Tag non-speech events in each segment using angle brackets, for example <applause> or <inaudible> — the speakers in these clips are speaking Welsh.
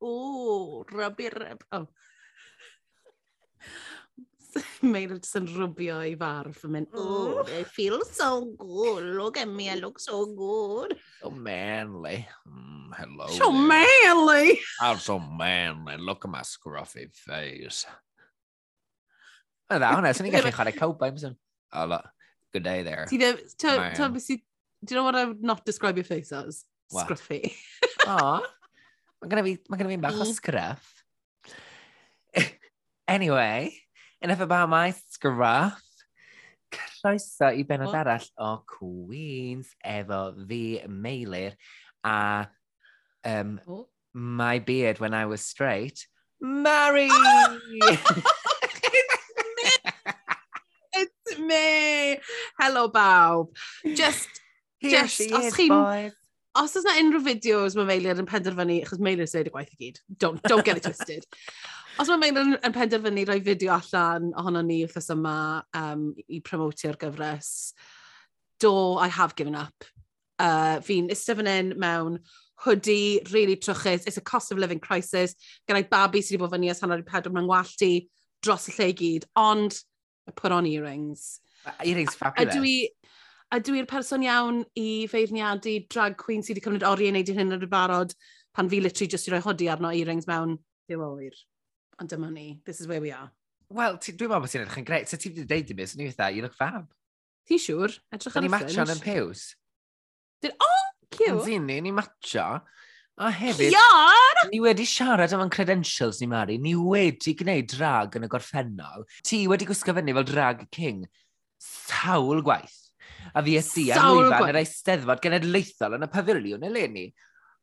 Uh, o, rybbi ryb. Oh. Meir jyst yn rwbio i farf yn mynd, oh, I feel so good. Look at me, I mm. look so good. So manly. Mm, hello So there. manly! I'm so manly. Look at my scruffy face. <laughs> A dda hwnna, sy'n ni'n gallu chwarae cowboy, mysyn. Oh, look. Good day there. Ti ddim, ta, Man. ta, do you know what I would not describe your face as? What? Scruffy. Aw, <laughs> Mae gen i fi, ma fi bach o mm. sgraff. <laughs> anyway, enough about my sgraff. Croeso i benod What? arall o Queens efo fi, Meilir, a um, oh. my beard when I was straight, Mary! <laughs> Oh! <laughs> It's me! It's me! Hello, bawb. Just, Here just, she is, boys os oes na unrhyw fideos mae Meilir yn penderfynu, achos Meilir sy'n y gwaith i gyd, don't, don't get it twisted. <laughs> Os mae Meilir yn, yn penderfynu rhoi fideo allan ohono ni wrthos yma um, i promotio'r gyfres, do, I have given up. Uh, fi'n istedd fan hyn mewn hoodie, really trwchus, it's a cost of living crisis, gyda'i babi sydd wedi bod fyny as hanner i pedwar mewn wallt dros y lle i gyd, ond I put on earrings. Earrings fabulous. A dwi, A dwi'n person iawn i feirniadu drag queen sydd wedi cymryd oriau i wneud hyn yn y barod pan fi literally jyst i roi hodi arno earrings mewn. Dim oer. Ond dyma ni. This is where we are. Wel, dwi'n meddwl bod ti'n edrych yn greit. So ti wedi dweud i mi, so ni fatha, you look fab. Ti'n siŵr? Edrych ar y ffringe. Ni'n matcho yn pews. Dyn, o, oh, cute! Yn ni, ni'n matcho. A hefyd... Ciar! Ni wedi siarad am yn credentials ni, Mari. Ni wedi gwneud drag yn y gorffennol. Ti wedi gwisgo fyny fel drag king. Sawl gwaith. A fi ysdi am lwyfan yr eisteddfod genedlaethol yn y pafiliwn eleni.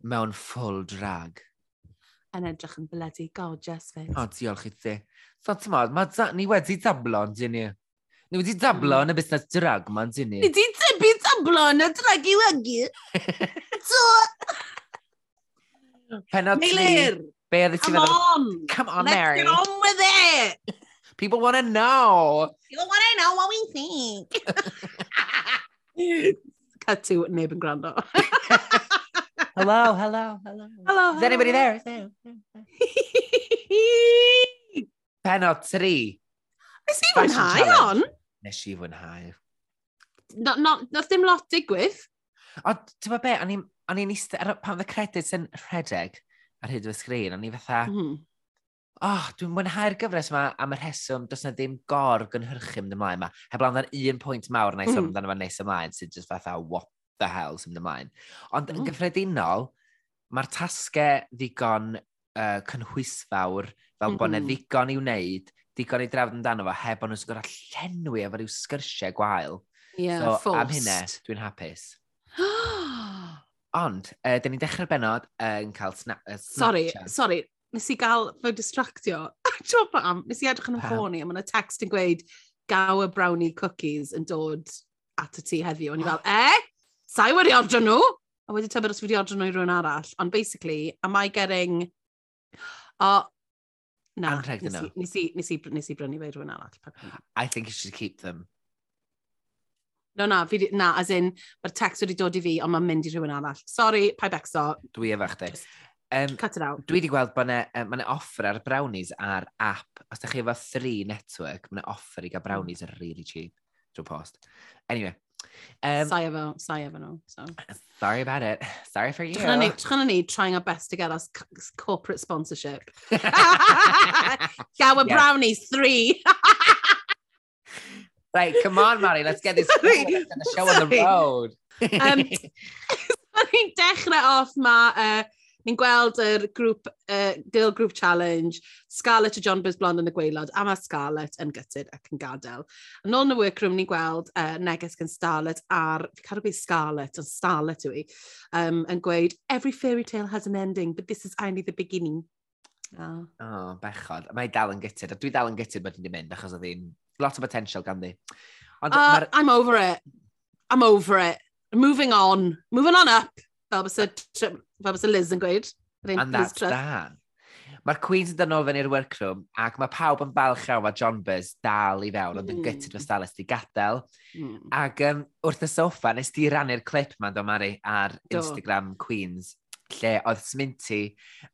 Mewn full drag. Yn edrych yn blydi gorgeous fe. O, diolch i ti. So, ti'n modd, ni wedi dablo, yn dyn ni. Ni wedi hmm. dablo yn y busnes drag ma'n dyn ni. Ni wedi tebu dablo yn y drag i wagi. So... Penod Meilir! Be oedd ti'n meddwl? Come on! Come on, Let's Mary. Let's get on with it! People want to know. People want to know what we think. <laughs> Cut to neb yn gwrando. <laughs> hello, hello, hello. Hello, Is anybody there? Is there? Penod tri. Nes i fwynhau on. Nes i fwynhau. Not, not, nath dim lot digwydd. O, ti'n bod be, o'n i'n eistedd, pan oedd y credits yn rhedeg ar hyd y sgrin, o'n i fatha, mm -hmm oh, dwi'n mwynhau'r gyfres yma am y rheswm, does na ddim gor gynhyrchu mynd ymlaen yma. Heblaw na'n un pwynt mawr na i sôn hmm. amdano mm. nes ymlaen, sydd jyst fatha, what the hell sy'n mynd ymlaen. Ond mm. yn hmm. gyffredinol, mae'r tasgau ddigon uh, cynhwysfawr, fel mm -hmm. bod na ddigon i wneud, digon i drafod amdano fo, heb ond nhw'n gorau llenwi efo rhyw sgyrsiau gwael. Yeah, so, forced. am hynna, dwi'n hapus. <gasps> Ond, uh, dyn ni'n dechrau'r benod uh, yn cael sna uh, Snapchat. Sorry, sorry, nes i gael fy distractio. <laughs> Ti'n pam? Nes i edrych yn y ffôn i, a mae'n text yn gweud, gaw y brownie cookies yn dod at y ti heddiw. O'n i fel, e? Sa'i wedi ordro nhw? A wedi tybed os wedi ordro nhw i rhywun arall. Ond basically, am I getting... O, na. Anrheg Nes i, nes i, nes i brynu fe i rhywun arall. I think you should keep them. No, na, fi, na, as in, mae'r text wedi dod i fi, ond mae'n mynd i rhywun arall. Sorry, pa becso. Dwi efo chdi. Just, Um, Cut it out. Dwi wedi gweld bod yna um, ma offer ar brownies ar app. Os da chi efo 3 network, mae yna offer i gael hmm. brownies yn really cheap drwy post. Anyway. Um, sai efo, sai efo nhw. So. Sorry about it. <laughs> Sorry for you. Trychan <laughs> ni trying our best to get us corporate sponsorship. <laughs> Gower brownies, three. right, come on, Mari, let's get this Sorry. Cool. Let's get the show Sorry. on the road. um, so ni'n dechrau off ma uh, ni'n gweld yr grŵp, uh, Girl Group Challenge, Scarlett a John Biz Blond yn y gweilod, a mae Scarlett yn gytid ac yn gadael. Yn ôl yn y workroom, ni'n gweld uh, neges gan Starlet ar, fi cadw gweud Scarlett, ond Starlet yw i, um, yn gweud, every fairy tale has an ending, but this is only the beginning. Oh, oh bechod. Mae dal yn gytid, a dwi dal yn gytid bod ni'n mynd, achos oedd hi'n lot o potential ganddi. Ond, uh, I'm over it. I'm over it. Moving on. Moving on up. Fel bysa, fel bysa Liz yn gweud. And that's that. Mae'r Queens yn dynol fyny i'r workroom ac mae pawb yn balch iawn mae John Buzz dal i fewn, ond mm. yn hmm. gytid fy stales di gadael. Mm. Ac um, wrth y soffa, nes di rannu'r clip ma'n do Mari ar Instagram do. Queens lle oedd Sminty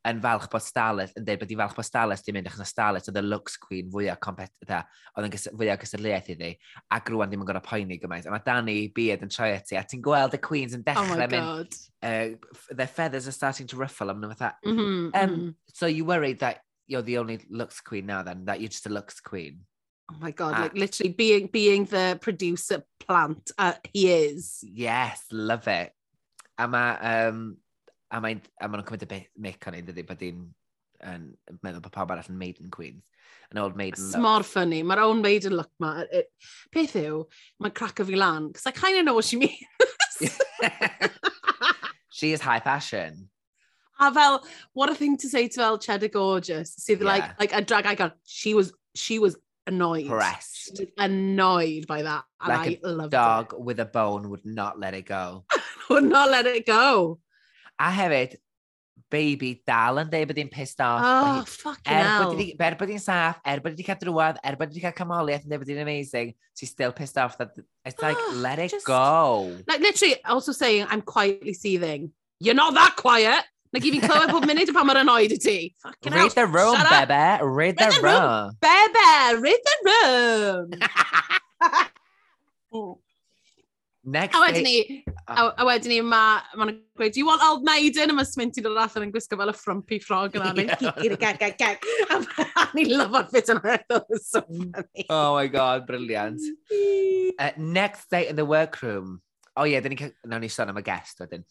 yn falch bod Starlet, yn dweud bod i falch bod Starlet di mynd, achos na Starlet oedd y looks queen fwyaf competitor, oedd yn fwyaf gysylltiaeth iddi, ac rwan ddim yn gorau poeni gymaint. A mae Danny Beard yn troi ati, a ti'n gweld y queens yn dechrau oh mynd, uh, their feathers are starting to ruffle, am nhw fatha. Mm-hmm, mm mm-hmm. um. So you worried that you're the only looks queen now then, that you're just a looks queen. Oh my god, ah. like literally being being the producer plant uh, he is. Yes, love it. A mae um, a mae'n ma cymryd y mic o'n ein dydy bod hi'n yn meddwl bod pawb arall yn Maiden Queens. An old Maiden look. Smor ffynnu. Mae'r own Maiden look ma. It, peth yw, mae'n crack o fi lan. Cos I kind of know what she means. <laughs> she is high fashion. A fel, what a thing to say to fel Cheddar Gorgeous. Sydd yeah. like, like a drag icon. She was, she was annoyed. Pressed. She was annoyed by that. And like I a loved dog with a bone would not let it go. <laughs> would not let it go. A hefyd, baby dal yn dweud bod hi'n pissed off. Oh, fucking er hell. Bod i, er bod hi'n saff, er bod hi wedi cael drwad, er bod hi wedi cael camoliaeth yn dweud bod hi'n amazing, she's still pissed off. That, it's like, oh, let it just, go. Like, literally, also saying, I'm quietly seething. You're not that quiet. Like, even clywed pob munud pan mae'r annoyed i ti. Fucking Read the room, Shut bebe. Read, the, room. room. Bebe, read the room. <laughs> Next a wedyn ni, ah. a, a wedyn ni, mae ma gweud, you want old maiden? A mae Sminty dod allan yn gwisgo fel y frumpy frog yna. Yeah. Gig, gag, gag, gag. A ni lyfod fit yn. That was so funny. Oh my god, brilliant. Mm. uh, next day in the workroom. O oh, ie, yeah, ni, nawn ni sôn am y guest wedyn.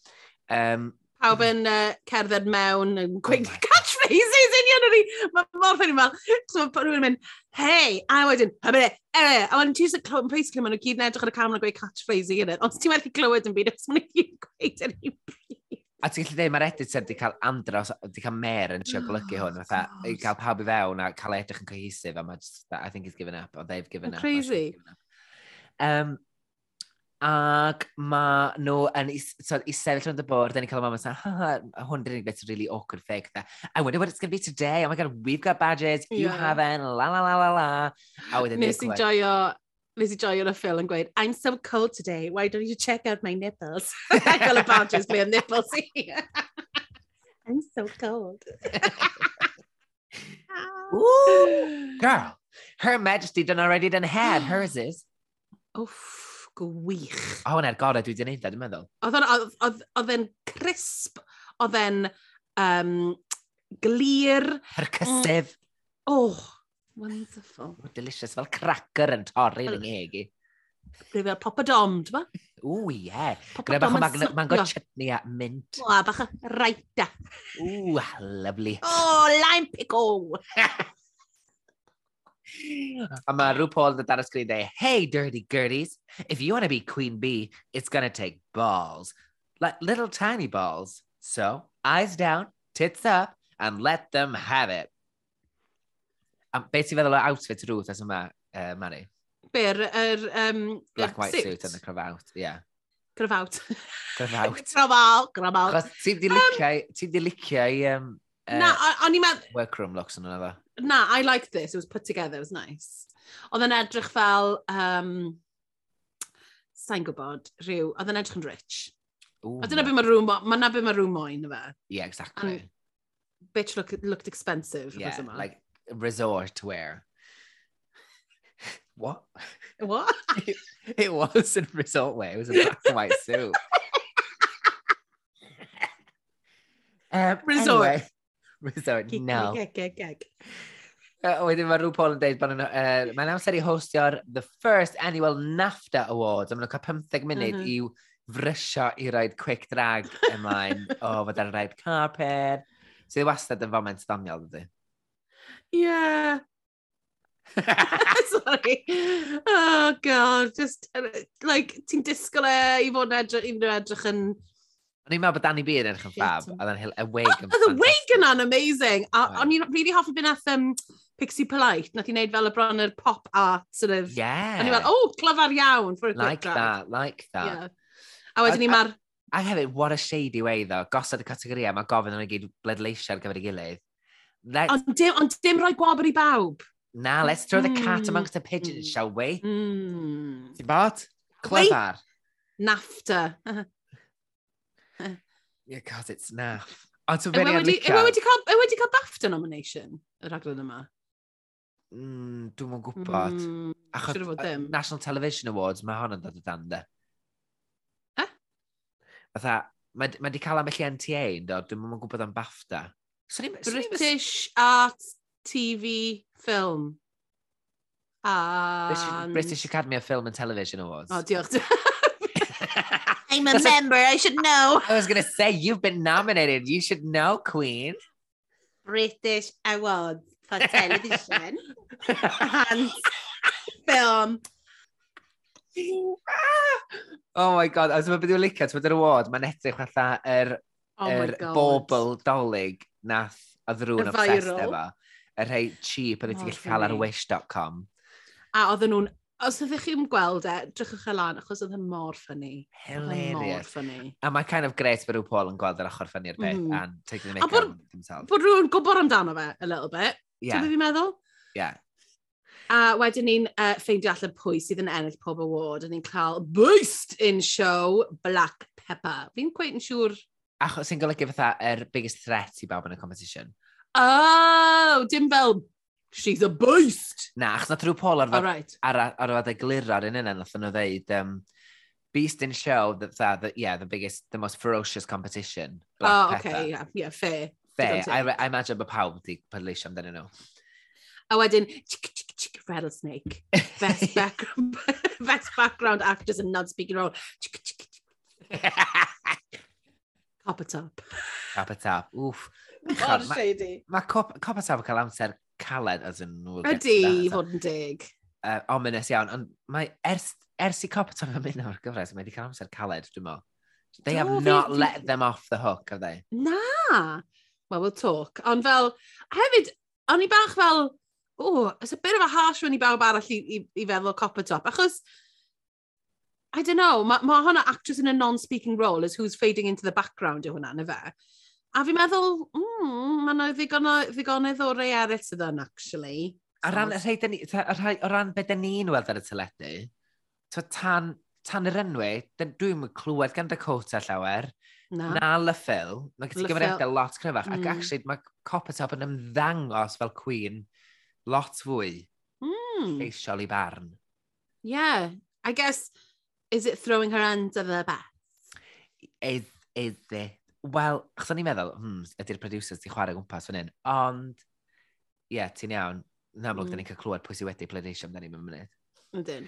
Um, Pawb yn uh, cerdded mewn yn oh gweud, catch He's union yr ni. Mae mor ffynnu fel, so mae rhywun yn mynd, hei, a wedyn, a bydde, e, e, a wedyn ti'n clywed, please clywed, maen nhw gyd yn edrych ar y camera yn gweud catchphrase i hynny, ond ti'n methu clywed yn byd, os maen nhw gyd yn gweud yn un bryd. A ti'n gallu dweud, mae'r editor wedi cael andros, wedi cael mer yn trio oh golygu hwn, fatha, i cael pawb i fewn a cael edrych yn cohesif, a mae just, I think he's given up, or they've given up. Crazy. Um, ac mae nhw yn is- so, i sefyll rwy'n y bwrdd, dyn ni'n cael y moment, ha, hwn dyn ni'n bit really awkward fake. That. I wonder what it's going to be today. Oh my god, we've got badges, you haven't, la la la la la. A wedyn Nes i joio, nes i joio y ffil yn gweud, I'm so cold today, why don't you check out my nipples? <laughs> I got a badges yn nipples i. <laughs> I'm so cold. <laughs> Ooh, girl, her majesty done already done had, <gasps> hers is. Wff, gwych. O, oh, yn gorau dwi wedi gwneud e, dwi'n meddwl. Oedd e'n crisp, oedd e'n um, glir. Percysif. Mm. Oh, wonderful. Oh, delicious, fel cracker yn torri fy ngheg i. Gwyf fel popadom, dwi'n ba? Ww, ie. Yeah. Gwneud bach o mango, mango chutney a mint. O, bach o raita. Ww, lovely. O, oh, lime pickle. <laughs> A mae RuPaul yn dod ar y sgrin dweud, hey dirty girties, if you want to be Queen Bee, it's gonna take balls. Like little tiny balls. So, eyes down, tits up, and let them have it. A beth ti'n feddwl o outfit rwth as yma, uh, Mari? Byr, yr... um, Black white suit, suit and the cravat, yeah. Cravat. Cravat. <laughs> Cravat, cravat. Ti'n di licio, um, ti'n di licio i... Um, uh, Na, o'n i'n meddwl... Workroom looks yn yna na, I liked this. It was put together, it was nice. Oedd yn edrych fel, um, sa'n gwybod, rhyw, oedd yn edrych yn rich. Ooh, a dyna beth mae rhyw, mae na beth mae rhyw moyn yma. Yeah, exactly. And bitch look, looked expensive. Yeah, like resort wear. <laughs> what? What? <laughs> it, wasn't was resort wear. It was a black and white suit. <laughs> Um, resort. Anyway. <laughs> so, no. Geg, geg, geg. Uh, wedyn mae rhyw Paul yn dweud bod uh, mae'n amser i hostio'r the first annual NAFTA Awards. A maen nhw'n cael 15 munud mm -hmm. i frysio i roed quick drag ymlaen. <laughs> o, oh, fod ar y rhaid carpet. So, dwi wastad yn foment ddoniol, dydy? Yeah. <laughs> Sorry. Oh, God. Just, like, ti'n disgwyl e i fod yn edrych, i edrych yn O'n i'n meddwl bod Danny B yn edrych yn fab, a then Hill, y wig yn Oedd y wig yna'n amazing! A o'n i'n really hoffi beth nath um, Pixie Polite, nath i wneud fel y bron yr pop art, sort of. Yeah. O'n i'n meddwl, oh, clyfar iawn for a quick Like that, like that. Yeah. A wedyn ni mae'r... A hefyd, what a shady way, ddo. Gosod y categoriau, mae gofyn nhw'n gyd bledleisio ar gyfer ei gilydd. Let... Ond dim, on dim rhoi gwobr i bawb. Na, let's throw the cat mm. amongst the pigeons, mm. shall we? Mm. Ti'n bod? Clyfar. Nafta. <laughs> <laughs> yeah, God, it's naff. A ti'n feri yn licio. Yw wedi cael, wedi cael BAFTA nomination, y raglen yma? Mm, Dwi'n mwyn gwybod. Mm, Achos sure uh, National Television Awards, mae hon yn dod o dan, de. Eh? Fatha, mae wedi cael ambell i NTA, yn dod, dwi'n mwyn gwybod am BAFTA. So ni, British so ni... Art TV Film. And... British, British Academy of Film and Television Awards. O, oh, diolch. <laughs> I'm a member. I should know. <laughs> I was going to say, you've been nominated. You should know, Queen. British Awards for <laughs> television and film. Ah! oh my god, os mae beth yw'n licio, ti'n award, mae'n edrych fatha yr, oh yr bobl dolyg nath a ddrwn obsessed efo. Y rhai cheap oedd ti'n oh, gallu cael ar wish.com. A oedden nhw'n Os ydych chi'n gweld e, drychwch e lan, achos oedd e mor ffynnu. E Hilarious. ffynnu. A mae kind of great bod rhyw Paul yn gweld yr ochr ffynnu'r beth mm. and taking the make bod, himself. Bod rhyw'n gwybod amdano fe a little bit. Yeah. Ti'n fi'n meddwl? Yeah. A wedyn ni'n uh, ffeindio allan pwy sydd yn ennill pob award, a ni'n cael Boost in Show Black Pepper. Fi'n gweud yn siŵr... Achos sy'n golygu fatha yr er biggest threat i bawb yn y competition. Oh, dim fel she's a beast. Na, achos nath rhyw Paul ar, right. ar, ar, ar glirar yn yna, nath nhw ddeud, um, Beast in Show, that, that, that, yeah, the biggest, the most ferocious competition. Oh, Black oh, Pepper. okay, yeah, yeah, fair. Fair, I, I imagine bod pawb wedi pydleisio amdano nhw. A wedyn, chick, chick, chick, rattlesnake. Best <laughs> background, <laughs> best background actors and non-speaking role. Chick, chick, chick. <laughs> Copper top. Copper top, oof. Mor shady. Mae cop, Copper top yn cael amser caled as yn nhw. Ydy, i fod yn dig. Uh, ominous iawn, ond mae ers, ers i cop top am un o'r gyfres, mae wedi cael amser caled, dwi'n mo. They Do, have not fi... let them off the hook, have they? Na! Well, we'll talk. Ond fel, hefyd, o'n i bach fel, oh, it's a bit of a harsh when i bawb arall i, i, i feddwl copper top, achos, I don't know, mae ma hwnna actress in a non-speaking role as who's fading into the background yw hwnna, na fe. A fi'n meddwl, mm, mae yna ddigonedd o rei eraill sydd yn, actually. A ran, rhai, ni, a rhai, o ran beth dyn ni'n weld ar y teledu, to tan, tan yr enwi, dwi'n clywed gan Dakota llawer, na, na Lyffil, mae'n gyda gyfrifiadau lot cryfach, mm. ac actually mae Coppertop yn ymddangos fel Queen lot fwy mm. eisiol i barn. Yeah, I guess, is it throwing her under the bus? Is, is it? Wel, achos o'n i'n meddwl, hmm, ydy'r producers di chwarae gwmpas fan hyn. Ond, ie, yeah, ti'n iawn. Yn amlwg, mm. da ni'n cael clywed pwy sydd wedi pleidleisio amdani mewn mynd. Ydyn.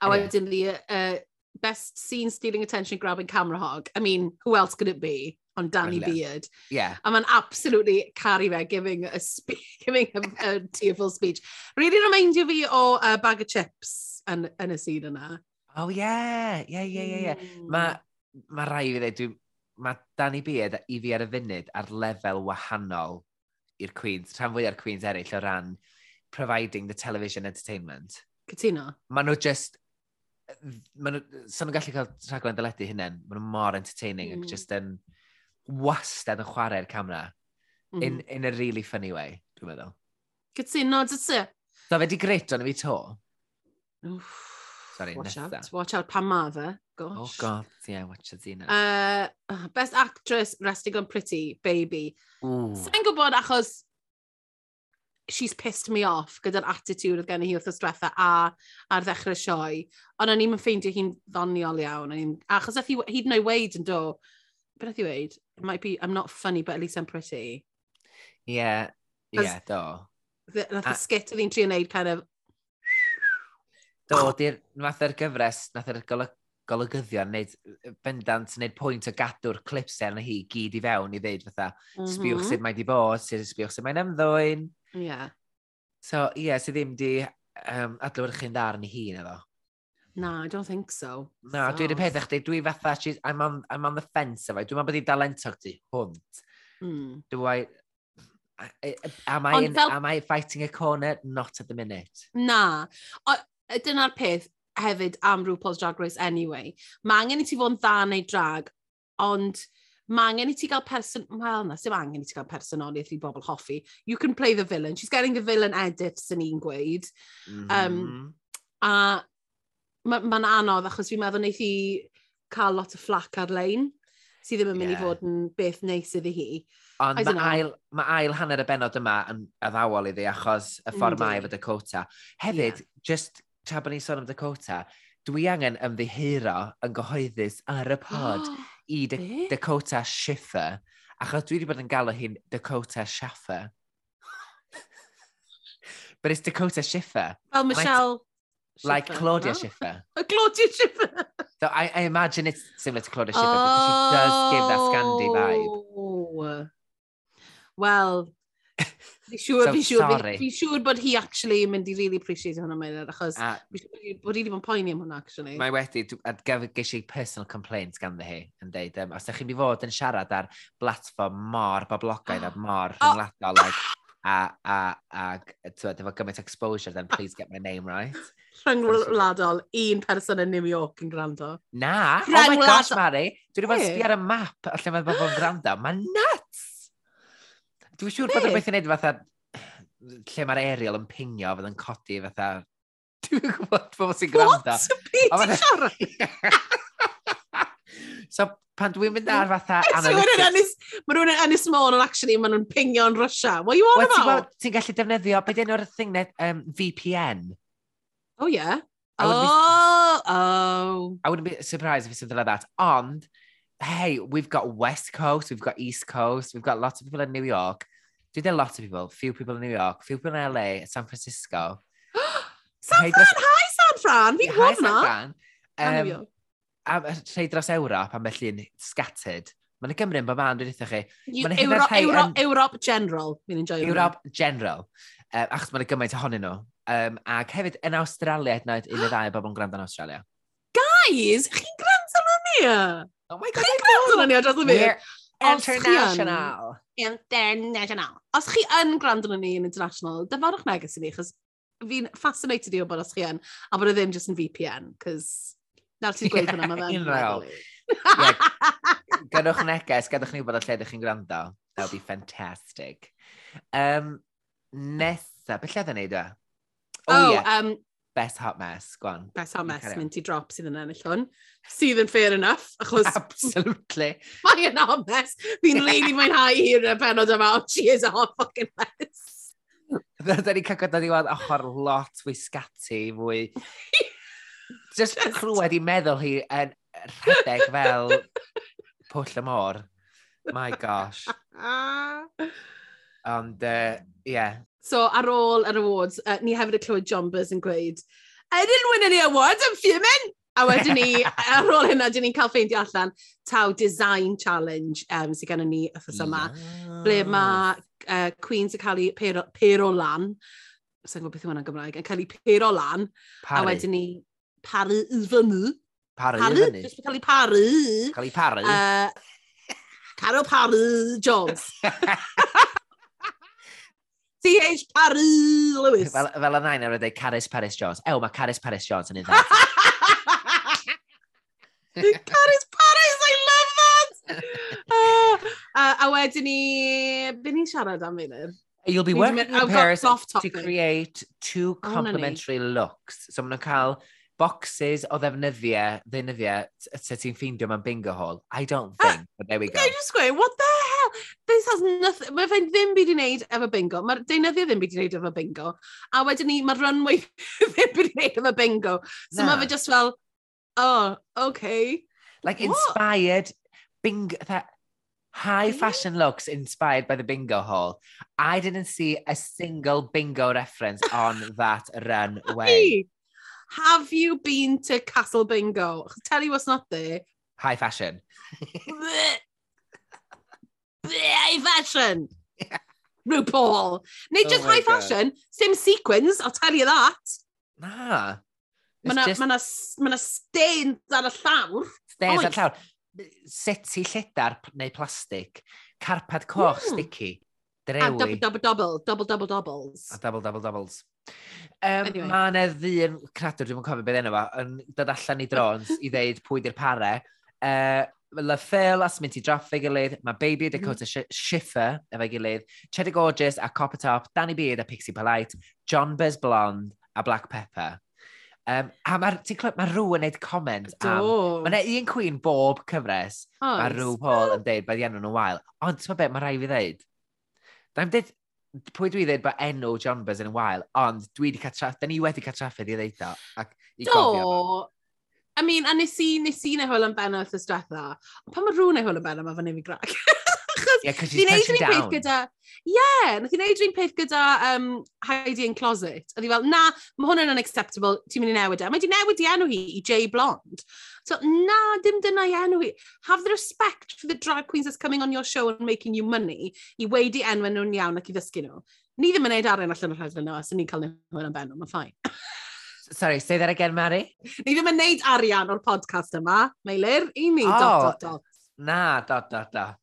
A wedyn ni, uh, best scene stealing attention grabbing camera hog. I mean, who else could it be? on Danny Brilliant. Beard. Yeah. A mae'n absolutely carry fe, giving a, <laughs> giving a, a tearful speech. Really remindio fi o uh, bag of chips yn, yn y scene yna. Oh, yeah. Yeah, yeah, yeah, yeah. Mm. Mae ma rai fi dweud, mae Danny Beard i fi ar y funud ar lefel wahanol i'r Queens, rhan fwy ar Queens eraill o ran providing the television entertainment. Cytuno. Maen nhw just... Maen nhw... so nhw'n gallu cael rhaglen dyledu hynny'n, maen nhw mor entertaining mm. ac just yn wastad yn chwarae'r camera. Mm. In, in a really funny way, dwi'n meddwl. Cytuno, dy ti? Da fe di grit o'n i fi to. Oof, Sorry, watch nesa. out, watch out, pan ma fe. Oh, gosh. Oh, God, yeah, watch it, Zina. Uh, oh, best actress, Resting on Pretty, Baby. Sa'n gwybod achos she's pissed me off gyda'r attitude oedd gen i hi wrth ystwetha a ar ddechrau sioe. Ond o'n i'n ffeindio hi'n ddoniol iawn. I'n, achos oedd hi, hyd yn oed weid yn do, beth oedd hi weid? It might be, I'm not funny, but at least I'm pretty. Yeah, yeah, do. Nath y skit oedd hi'n trio wneud kind of... Do, di'r, nath yr gyfres, nath yr golygfa golygyddion, neud, bendant, neud pwynt o gadw'r clips arna hi gyd i fewn i ddeud fatha, mm -hmm. sbiwch sut mae di bod, sydd sbiwch sut mae'n ymddwyn. Ie. Yeah. So, ie, yeah, sydd ddim di um, adlywyrchu'n dda arni hi, na ddo. No, I don't think so. Na, so. dwi'n wedi peth chdi, dwi fatha, she's, I'm, on, I'm on the fence efo, dwi'n meddwl bod hi'n dalentog ti, hwnt. Mm. Do I, e, e, am I, in, fel... am I fighting a corner? Not at the minute. Na. Dyna'r peth, hefyd am RuPaul's Drag Race anyway. Mae angen i ti fod yn dda neu drag, ond mae angen i ti gael person... Wel, na, sy'n angen i ti gael personoliaeth i bobl hoffi. You can play the villain. She's getting the villain edit, sy'n ni'n gweud. Mm -hmm. um, a mae'n ma, anodd, achos fi'n meddwl wneud i cael lot o flac ar-lein sydd ddim yn mynd yeah. i fod yn beth neis iddi hi. Ond mae ail, ma ail hanner y benod yma yn addawol iddi achos y ffordd mae efo Dakota. Hefyd, yeah. just tra bod ni'n sôn am Dakota, dwi angen ymddihiro yn gyhoeddus ar y pod oh, <gasps> i da be? Dakota Schiffer, achos dwi wedi bod yn galw hi'n Dakota Schaffer. <laughs> But it's Dakota Schiffer. Fel well, Michelle... Schiffer, like Claudia no? Schiffer. <laughs> Claudia Schiffer. so I, I imagine it's similar to Claudia Schiffer oh. because she does give that Scandi vibe. Oh. Well, <laughs> Fi siŵr, so, fi siŵr, fi, fi siŵr bod hi actually yn mynd i really appreciate hwnna meddwl, achos a, fi siŵr bod hi wedi bod yn poeni am hwnna, actually. Mae wedi, a ges i personal complaints gan hi yn deud, um, os ydych chi'n mynd i fod yn siarad ar blatfform mor boblogaidd a <gasps> mor oh! rhyngwladol, like, a, a, a, a efo gymaint exposure, then please get my name right. Rhyngwladol, un person yn New York yn gwrando. Na, oh my gosh, Mari, dwi wedi bod yn sbi ar y map lle mae bobl yn gwrando, mae na Dwi'n siŵr bod rhywbeth yn edrych fatha <sighs> lle mae'r aerial yn pingio fydd yn codi fatha... <laughs> Dwi'n gwybod bobl sy'n gwrando. What? Peter <laughs> So pan dwi'n mynd ar fatha <laughs> analytics... Mae rhywun yn Ynys Môn ond actually maen nhw'n pingio yn Russia. What you on about? Ti'n gallu defnyddio, beth enw'r thing net um, VPN? Oh yeah. Oh, oh. I wouldn't be surprised if it's something like that. Ond, hey, we've got West Coast, we've got East Coast, we've got lots of people in New York. Dwi did a lot of people. Few people in New York, few people in LA, San Francisco. <gasps> San Fran! Dros... Hi, San Fran! Fi'n gwybod hwnna! San Fran! Um, a rhai dros Ewrop, am felly yn scattered. Mae'n Gymru yn bod man, dwi'n eitha chi. Ewrop, Ewrop, Ewrop General, fi'n enjoy. hwnna. Ewrop General, um, achos mae'n gymaint ohonyn nhw. Um, ac hefyd, yn Australia, hyd yn oed un o ddau o bobl yn gwrando yn Australia. <gasps> Guys, chi'n gwrando yn ni? Oh my god, chi'n gwrando yn ni o dros y byd? International. International. Os chi yn gwrando na ni yn international, dyfodwch neges i ni, chos fi'n fascinated i o bod os chi yn, a bod e ddim just yn VPN, cos nawr ti'n gweud hwnna, mae fe'n <laughs> meddwl. Gynwch <laughs> neges, gadwch ni wybod o lle ydych chi'n gwrando. That would be fantastic. Um, nesa, beth lle dda neud e? Oh, oh yeah. um, best hot mess, gwan. Best hot mess, mynd i drop sydd yn ennill hwn. Sydd yn fair enough, <laughs> achos... Absolutely. Mae yn hot mess. Fi'n <laughs> leili mwynhau hi'r y penod yma, oh, she is a hot fucking mess. Dda ni cael gwybod i weld ochr lot fwy scati, fwy... <laughs> Just Just... clywed i meddwl hi yn rhedeg fel pwll y môr. My gosh. Ond, uh, yeah, So ar ôl yr awards, uh, ni hefyd y clywed John Buzz yn gweud, I didn't win any awards, I'm fuming! A wedyn ni, <laughs> ar ôl hynna, dyn ni'n cael ffeindio allan taw design challenge um, sydd gennym ni y ffys yma. Yeah. Ble mae uh, Queens yn cael ei pero, pero lan, sy'n gwybod beth yw hwnna'n Gymraeg, yn cael ei pero lan. Paru. A wedyn ni paru i fyny. Paru, paru i fyny? Jyst cael ei paru. Cael ei paru? Uh, Caro Paru Jones. <laughs> CH Paris Lewis. Fel, fel yna i'n dweud Caris Paris Jones. Ew, mae Caris Paris Jones yn un dda. <laughs> Caris Paris, I love that! <laughs> uh, uh, a wedyn ni, be ni'n siarad am funud? You'll be working in Paris to create two complementary oh, looks. So maen nhw'n cael boxes o ddefnyddiau, ddefnyddiau, sut ti'n ffeindio mewn bingo hall. I don't ah, think, but there we go. Can I just go, what the this has nothing, mae fe'n ddim byd i wneud efo bingo, mae'r deunyddiau ddim byd i wneud efo bingo, a wedyn ni, mae'r runway <laughs> ddim byd i wneud efo bingo. So no. mae fe just fel, oh, okay. Like inspired What? bingo, that high fashion looks inspired by the bingo hall. I didn't see a single bingo reference on <laughs> that runway. Have you been to Castle Bingo? Tell you what's not there. High fashion. <laughs> high fashion. Yeah. RuPaul. Neu oh just oh high fashion, sim sequins, I'll tell you that. Na. Mae yna just... ma ma na stains ar y llawr. Stains ar y llawr. Seti lledar neu plastig. Carpad coch mm. sticky. Drewi. A double, double, double. Double, double, doubles. A double, double, doubles. Um, anyway. Mae yna ddyn, cradwr, dwi'n cofio beth enw fo, yn dod allan i drons i ddeud pwy di'r pare. Uh, Le Phil a Sminty Draff fe gilydd, mae Baby a Dakota mm. Schiffer efo'i gilydd, Cheddar Gorgeous a Copper Top, Danny Beard a Pixie Polite, John Buzz Blonde a Black Pepper. Um, a mae'r ti'n clywed, mae rhyw yn neud comment am... Mae yna un cwyn bob cyfres. Oh, mae rhyw Paul yn deud bod enw nhw'n wael. Ond ti'n beth, mae rai fi ddeud. Dwi'n dweud, pwy dwi ddeud bod enw John Buzz yn wael, ond dwi wedi cael traff, da ni wedi cael traffyd i ddeud o. Ac i Do, I mean, a nes i, nes i neu hwyl yn benno wrth ystwetha. Pan mae rhywun neu hwyl yn benno, mae fan i fi grac. yeah, because she's touching down. Gyda, yeah, nath i wneud un peth gyda um, Heidi in Closet. Oedd i fel, na, mae hwn yn unacceptable, ti'n mynd i newid e. Mae di newid i enw hi i Jay Blond. So, na, dim dyna i enw hi. Have the respect for the drag queens that's coming on your show and making you money i weidi enw e nhw'n iawn ac i ddysgu nhw. Ni ddim yn neud arian allan o'r rhaid yna, os ni'n cael nhw'n benno, mae'n ffain. <laughs> Sorry, say that again, Mary. Ni ddim yn neud arian o'r podcast yma, Meilir. I ni, oh, dot, dot, dot. Na, dot, dot, dot.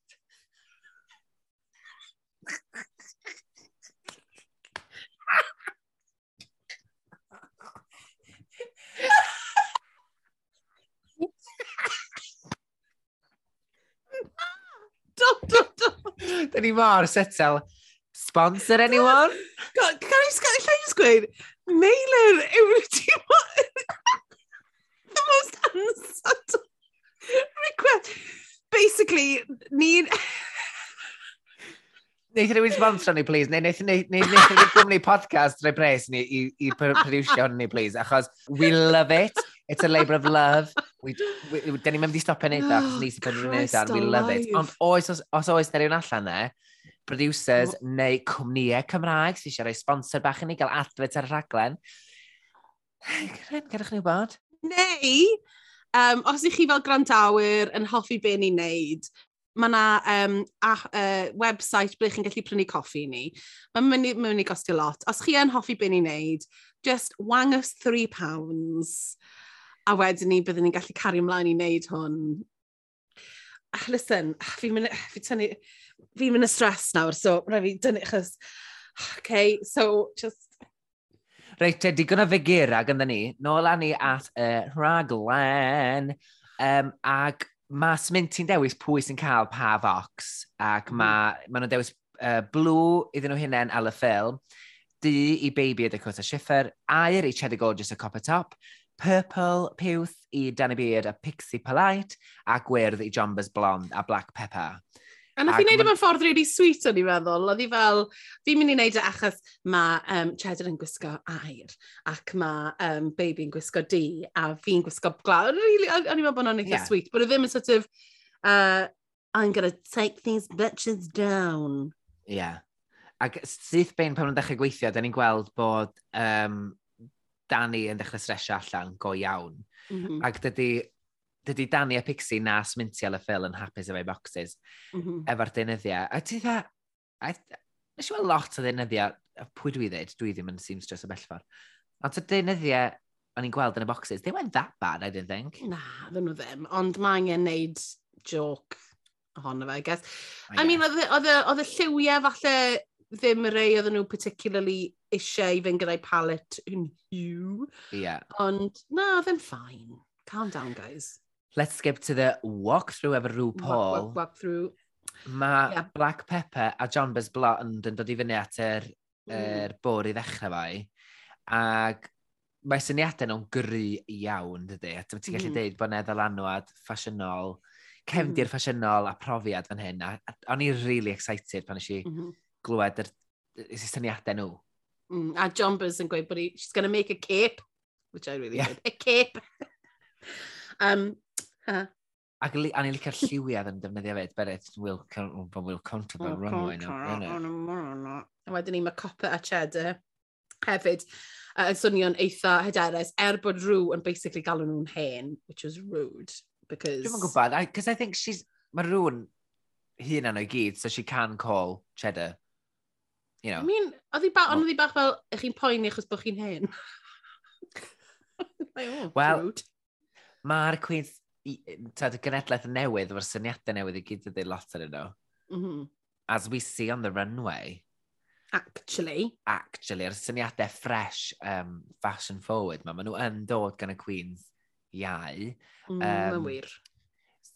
dot, dot, dot. Da ni mor setel. Sponsor anyone? Can I just, can I just gweud, Neilir yw ti <laughs> the most unsubtle request. Basically, ni'n... Neith rhywun sponsor ni, please. Neu neith rhywun gwmni podcast rhaid pres ni i, i producio ni, please. Achos we love it. It's a labour of love. We, we, we, da ni'n mynd i stopio neud o, achos ni sy'n neud We love it. Ond oes, os, os oes da rhywun allan there, producers oh. neu cwmnïau Cymraeg sy'n eisiau rhoi sponsor bach i ni gael adfyd ar y rhaglen. Gadwch ni wybod. Neu, um, os ych chi fel grandawyr yn hoffi be ni'n neud, mae yna um, a, uh, website ble chi'n gallu prynu coffi ni. Mae'n mynd, ma mynd i gostio lot. Os chi yn hoffi be ni'n neud, just wang us three pounds. A wedyn ni, byddwn ni'n gallu cario ymlaen i wneud hwn. Listen, fi'n mynd... Fi tynnu fi'n mynd y stres nawr, so rhaid fi dynnu, chys, okay, so just... Reit, te, digon o figur ag ynddyn ni, nôl â ni at y uh, rhaglen, um, ag mae Smint ti'n dewis pwy sy'n cael pa fox, ac mae ma nhw'n dewis uh, blue iddyn nhw hunain al y ffilm, du i Baby y Dakota Schiffer, air i Cheddar Gorgeous o Copper Top, Purple Piwth i Danny Beard a Pixie Polite, a Gwyrdd i Jombas Blonde a Black Pepper. A nath i wneud efo'n ffordd really sweet o'n i feddwl. Oedd hi fel, fi'n mynd i wneud e achos mae um, Cheddar yn gwisgo air ac mae um, baby yn gwisgo di a fi'n gwisgo glaw. Really, o'n i'n meddwl bod nhw'n eitha yeah. sweet, bod nhw ddim yn sort of, uh, I'm gonna take these bitches down. Yeah. Ac syth bein pan nhw'n dechrau gweithio, da ni'n gweld bod um, Dani yn dechrau stresio allan go iawn. Mm -hmm. Ac dydy dydy Danny a Pixie na Smintiel a Phil yn hapus efo'i boxes mm -hmm. efo'r deunyddiau. A ti dda, nes i weld lot o deunyddiau, pwy dwi ddweud, dwi ddim yn seamstress o bellfor. Ond y deunyddiau o'n i'n gweld yn y boxes, they weren't that bad, I didn't think. Na, ddyn nhw ddim, ond mae angen neud joke ohono fe, I guess. Oh, yeah. I mean, oedd y lliwiau falle ddim y rei oedden nhw particularly eisiau i fynd gyda'i palette yn hiw. Yeah. Ond na, oedd yn ffain. Calm down, guys let's skip to the walkthrough efo rhyw Paul. Walk, walk, walkthrough. Mae yeah. Black Pepper a John Buzz Blond yn dod i fyny at yr, mm. er bwr i ddechrau fai. Ac mae syniadau nhw'n gry iawn, dydy. A ti'n gallu mm. deud bod yna ddylanwad ffasiynol, cefndir mm. ffasiynol a profiad fan hyn. A, a, o'n i'n really excited pan eisiau mm -hmm. glywed yr, yr syniadau nhw. Mm. A John Buzz yn gweud bod he, she's going to make a cape, which I really yeah. did. A cape! <laughs> um, Uh. Ac a ni'n licio'r lliwiau yn defnyddio fe, beret, will, will the runway. A wedyn ni mae copper a cheddar hefyd yn uh, swnio'n eitha hyderus, er bod rhyw yn basically galw nhw'n hen, which was rude. Because... Dwi'n gwybod, because I, think she's, mae rhywun hun anno gyd, so she can call cheddar. You know. I mean, oedd hi bach, ond oedd hi bach fel, ych chi'n poeni achos bod chi'n hen. <laughs> like, oh, Wel, mae'r Queen's tad y genedlaeth newydd, efo'r syniadau newydd i gyd ydy lot ar yno. Mm -hmm. As we see on the runway. Actually. Actually, yr syniadau fresh, um, fashion forward, mae ma nhw yn dod gan y Queen's iau. Mm, um, wir.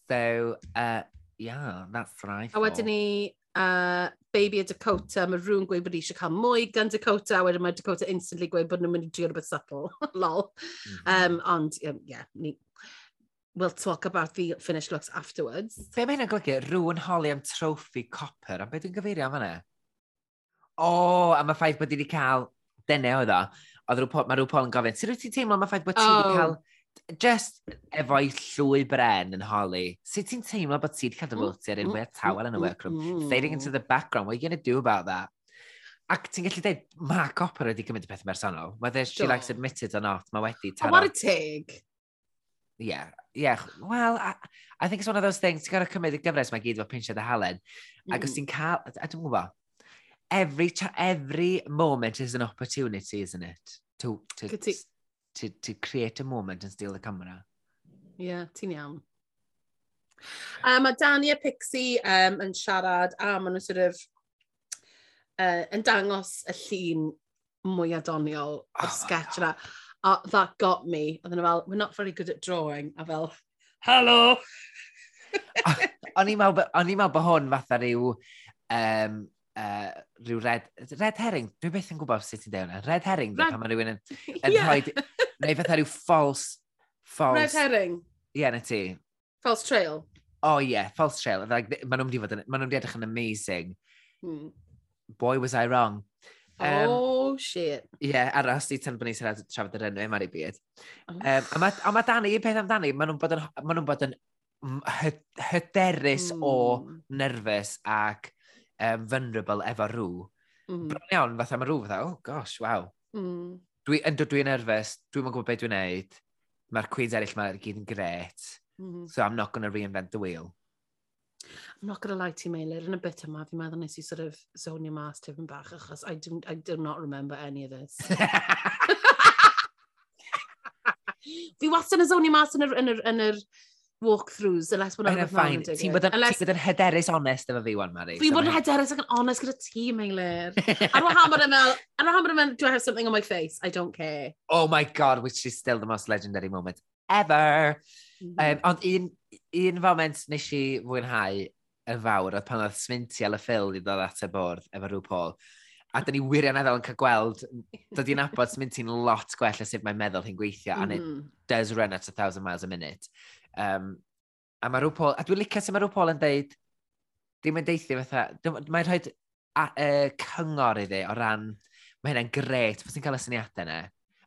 So, uh, yeah, that's right. A wedyn ni, uh, Baby a Dakota, mae rhywun gweud bod eisiau cael mwy gan Dakota, a wedyn mae Dakota instantly gweud bod nhw'n mynd i drio rhywbeth subtle. <laughs> Lol. Mm -hmm. um, ond, um, yeah, ni, we'll talk about the finished looks afterwards. Be mae hynna'n golygu? Rwy'n holi am trophy copper, Am beth dwi'n gyfeirio am hynny? O, oh, am y ffaith bod wedi cael dene oedd o. Oedd rhyw, mae rhyw Paul yn gofyn, sut wyt ti'n teimlo am y ffaith bod ti oh. cael just efo'i llwy bren yn holi, sut ti'n teimlo bod ti wedi cael dy mm, fwlti ar mm, unwaith mm, tawel yn y workroom, fading into the background, what are you going to do about that? Ac ti'n gallu dweud, mae Copper wedi cymryd y peth personol. Whether she likes admitted or not, mae wedi taro. Oh, what a tig! yeah, yeah, well, I, I think it's one of those things, ti'n gorau cymryd y gyfres mae gyd efo pinsiad a halen, mm. ac os ti'n cael, a dwi'n gwybod, every, every moment is an opportunity, isn't it? To, to, to, to, to create a moment and steal the camera. Yeah, ti'n iawn. Um, a Dani a Pixie um, yn siarad a maen nhw'n sort of uh, yn dangos y llun mwy adoniol o'r oh, sketch yna a that got me. Oedden nhw fel, we're not very good at drawing. A fel, hello! <laughs> o'n i'n meddwl bod hwn fatha rhyw, um, uh, rhyw red, red herring. Dwi beth yn gwybod sut ti'n deud hwnna. Red herring, red... pan mae rhywun yn, <laughs> yn yeah. rhoi... Neu fatha rhyw false... false... Red herring. Ie, yeah, na ti. False trail. O oh, ie, yeah, false trail. Like, maen nhw'n wedi edrych yn amazing. Hmm. Boy, was I wrong. Um, oh, shit. Ie, yeah, aros i tan bod ni'n siarad trafod yr enw, e mae'n ei byd. Um, a mae ma Dani, un peth am Dani, maen nhw'n bod yn, ma nhw bod yn hyderus mm. o hmm. nerfus ac um, vulnerable efo rŵ. Mm. Bron iawn, fatha mae rŵ fatha, oh gosh, waw. Mm. Dwi, yn dod dwi'n nerfus, dwi'n gwybod beth dwi'n neud. Mae'r cwins eraill mae'r gyd yn gret. Mm. So I'm not going to reinvent the wheel. I'm not going to lie to you, Meilir, yn y bit yma, fi'n meddwl nes i sort of zonio mas tipyn bach, achos I do, I do not remember any of this. <laughs> fi wastad yn zonio mas yn yr, yn yr, yn yr walkthroughs, unless bod yn rhywbeth mawr yn digwydd. Ti'n bod yn hyderus honest efo fi wan, Mari. Fi bod yn hyderus ac yn honest gyda ti, Meilir. ar wahan bod yn fel, ar wahan bod e yn do I have something on my face? I don't care. Oh my god, which is still the most legendary moment ever. Um, ond un, un foment nes i fwynhau yn fawr oedd pan oedd Smintiel y Phil i ddod at y bwrdd efo rhyw Paul. A dyn ni wirioneddol yn cael gweld, dod i'n abod Sminti'n lot gwell o sut mae'n meddwl hi'n gweithio, mm. and it does run at a thousand miles a minute. Um, a mae rhyw Paul, a dwi'n licio sut mae rhyw Paul yn deud, dim yn deithi fatha, mae'n rhoi uh, cyngor iddi o ran, mae hynna'n gret, fos ti'n cael y syniadau yna.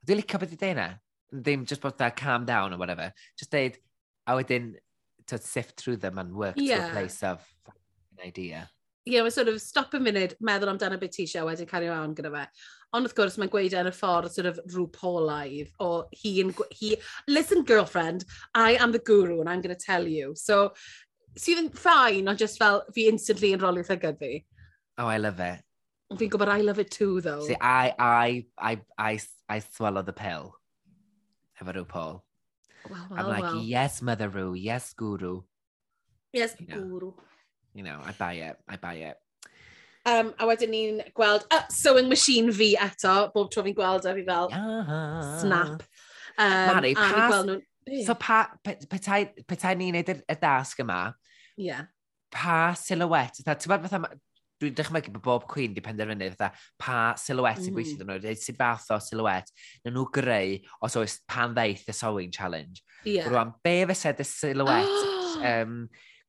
Dwi'n licio beth i dweud yna. Ddim just bod da calm down or whatever. Just deud, a wedyn to sift through them and work yeah. to a place of an idea. Ie, yeah, sort of stop a munud, meddwl amdano beth ti eisiau, wedyn cario on gyda fe. Ond wrth gwrs, mae'n gweud yn y ffordd sort of rhyw polaidd o he, and, he, listen girlfriend, I am the guru and I'm going to tell you. So, sydd yn ffain, ond just fel fi instantly yn rolio llygad fi. Oh, I love it. Fi'n gwybod I love it too, though. See, I, I, I, I, I swallow the pill. Efo rhyw Paul well, I'm well, like, well. yes, Mother Roo, yes, Guru. Yes, you know, Guru. You know, I buy it, I buy it. Um, a wedyn ni'n gweld uh, sewing machine fi eto, bob tro fi'n gweld a fi fel yeah. snap. Um, Mari, pa, nhw... so pa, petai, petai ni'n neud y, y dasg yma, yeah. pa silhouette, ti'n bod fatha, dwi'n dychmygu bod bob cwyn di penderfynu fatha pa silhouette sy'n yn gweithio mm. dyn nhw, sy'n fath o silhouette na nhw greu os oes pan ddeith y sewing challenge. Yeah. Rwan, be fysa dy silhouette, <gasps> um,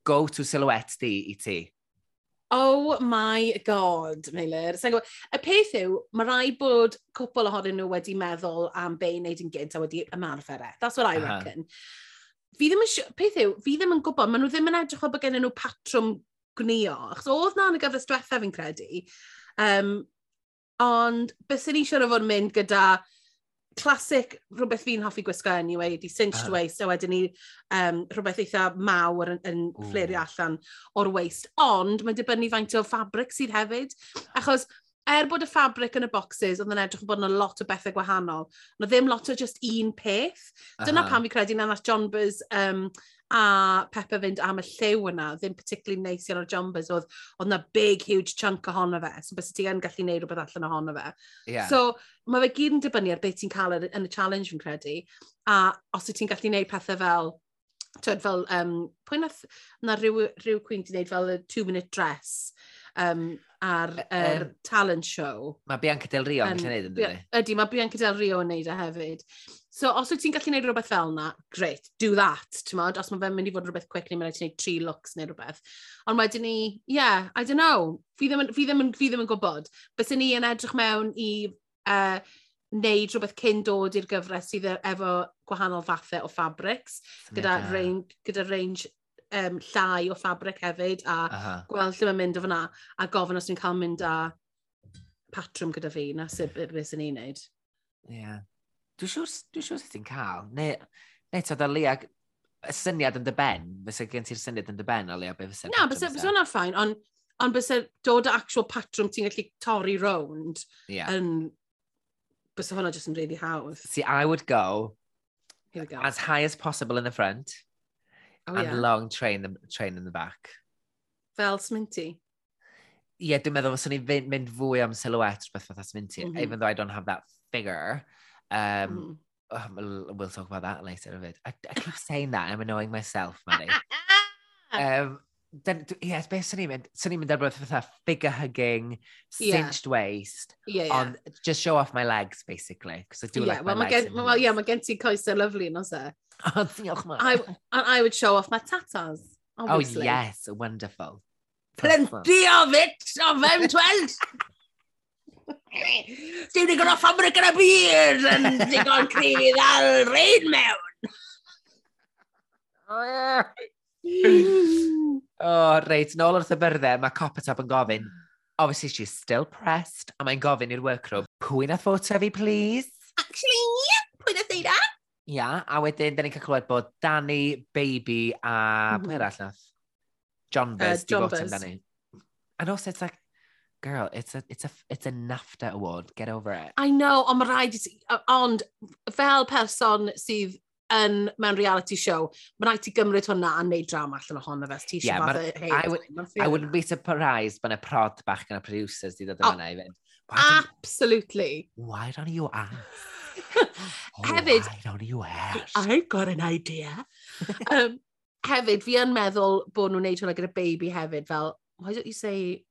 go-to silhouette di i ti? Oh my god, Meilir. Y peth yw, mae rai bod cwpl ohonyn nhw wedi meddwl am be i wneud yn gynt a wedi ymarfer e. That's what I uh -huh. reckon. Fi ddim yn, siw... peth yw, fi ddim yn gwybod, maen nhw ddim yn edrych o bod gen nhw patrwm gwnio. Achos oedd na yn y gyfres diwetha fi'n credu. Um, ond bys ni eisiau o fod yn mynd gyda classic rhywbeth fi'n hoffi gwisgo anyway, di cinched uh. waist, a wedyn ni um, rhywbeth eitha mawr yn, yn Ooh. ffleirio allan o'r waist. Ond mae'n dibynnu faint o ffabric sydd hefyd, achos er bod y ffabric yn y boxes, oedd yn edrych bod yna lot o bethau gwahanol. Ond ddim lot o just un peth. Dyna uh -huh. fi credu na nath John Buzz um, a Pepper fynd am y lliw yna, ddim particularly neis iawn o'r jumpers, oedd, oedd na big, huge chunk ohono fe, so bys ti yn gallu neud rhywbeth allan ohono fe. Yeah. So, mae fe gyd yn dibynnu ar beth ti'n cael yn y challenge, fi'n credu, a os ti'n gallu neud pethau fel, twyd, fel, um, pwy nath, na rhyw, rhyw cwyn ti'n neud fel y two-minute dress, um, ar e-, yr um, talent show. Mae Bianca Del Rio yn gallu gwneud yn dydy? Ydy, mae Bianca Del Rio yn gwneud e hefyd. So os wyt ti'n gallu gwneud rhywbeth fel yna, great, do that, ti'n modd. Os mae fe'n mynd i fod rhywbeth quick, neu mae'n rhaid ti'n gwneud tri looks neu rhywbeth. Ond wedyn ni, yeah, I don't know. Fi ddim, fi ddim, fi ddim yn gwybod. Bys ni yn edrych mewn i e, uh, wneud rhywbeth cyn dod i'r gyfres sydd e-, efo gwahanol fathau o fabrics, gyda, range, gyda range um, llai o ffabric hefyd a Aha. gweld lle mae'n mynd o fyna a gofyn os ni'n cael mynd â patrwm gyda fi na sut beth sy'n ni'n neud. Ie. Yeah. Dwi'n siŵr, dwi siŵr sut ti'n cael. Neu, neu ta ddalia y syniad yn dy ben. Fysa gen ti'r syniad yn dy ben o leo beth fysa'r Na, fysa hwnna'n ffain, ond on bysa dod â actual patrwm ti'n gallu torri rownd yeah. yn... Bysa hwnna jyst yn really hawdd. See, I would go, go. as high as possible in the front. Oh, and yeah. long train, the, train in the back. Fel Sminty? Ie, yeah, dwi'n meddwl fyswn ni fynd, mynd fwy am silhouette rhywbeth fatha Sminty, mm -hmm. even though I don't have that figure. Um, mm -hmm. Oh, we'll talk about that later a bit. I, I keep saying that, I'm annoying myself, Manny. <laughs> um, Then, yes, beth sy'n ni'n mynd? Sy'n ni'n mynd ar beth fatha figure hugging, cinched yeah. waist, yeah, yeah. on just show off my legs, basically, because I do yeah, like well, my legs. Gen, well, yeah, mae gen ti coesau lyflu <laughs> yn osa. Oh, diolch ma. I, and I would show off my tatas, oh, obviously. Oh, yes, wonderful. Plenty of it, o them twelt! Dwi'n digon o ffabrig yn y byd, yn digon cryf ar rein mewn. Oh, yeah. Oh, reit, nôl wrth y byrddau, mae Coppertop yn gofyn, obviously she's still pressed, a mae'n gofyn i'r workroom, pwy nath ffoto fi, please? Actually, pwy na ddeira? E? Ia, yeah, a wedyn, da ni'n cael clywed bod Danny, Baby a... Mm. Pwy mhm. arall nath? John uh, Buzz, uh, John Buzz. Danny. And also, it's like, girl, it's a, it's a, it's a NAFTA award, get over it. I know, ond mae rhaid i ti, ond fel person sydd yn, mewn reality show, mae rhaid ti gymryd hwnna a neud drama allan ohono fe. Ti yeah, ma'r, I, would, I wouldn't be surprised bod y prod bach gan y producers di dod yma i fynd. Absolutely. Why don't you ask? <laughs> oh, hefyd, why don't you ask? I've got an idea. <laughs> um, hefyd, fi yn meddwl bod nhw'n neud hwnna gyda baby hefyd, fel, why don't you say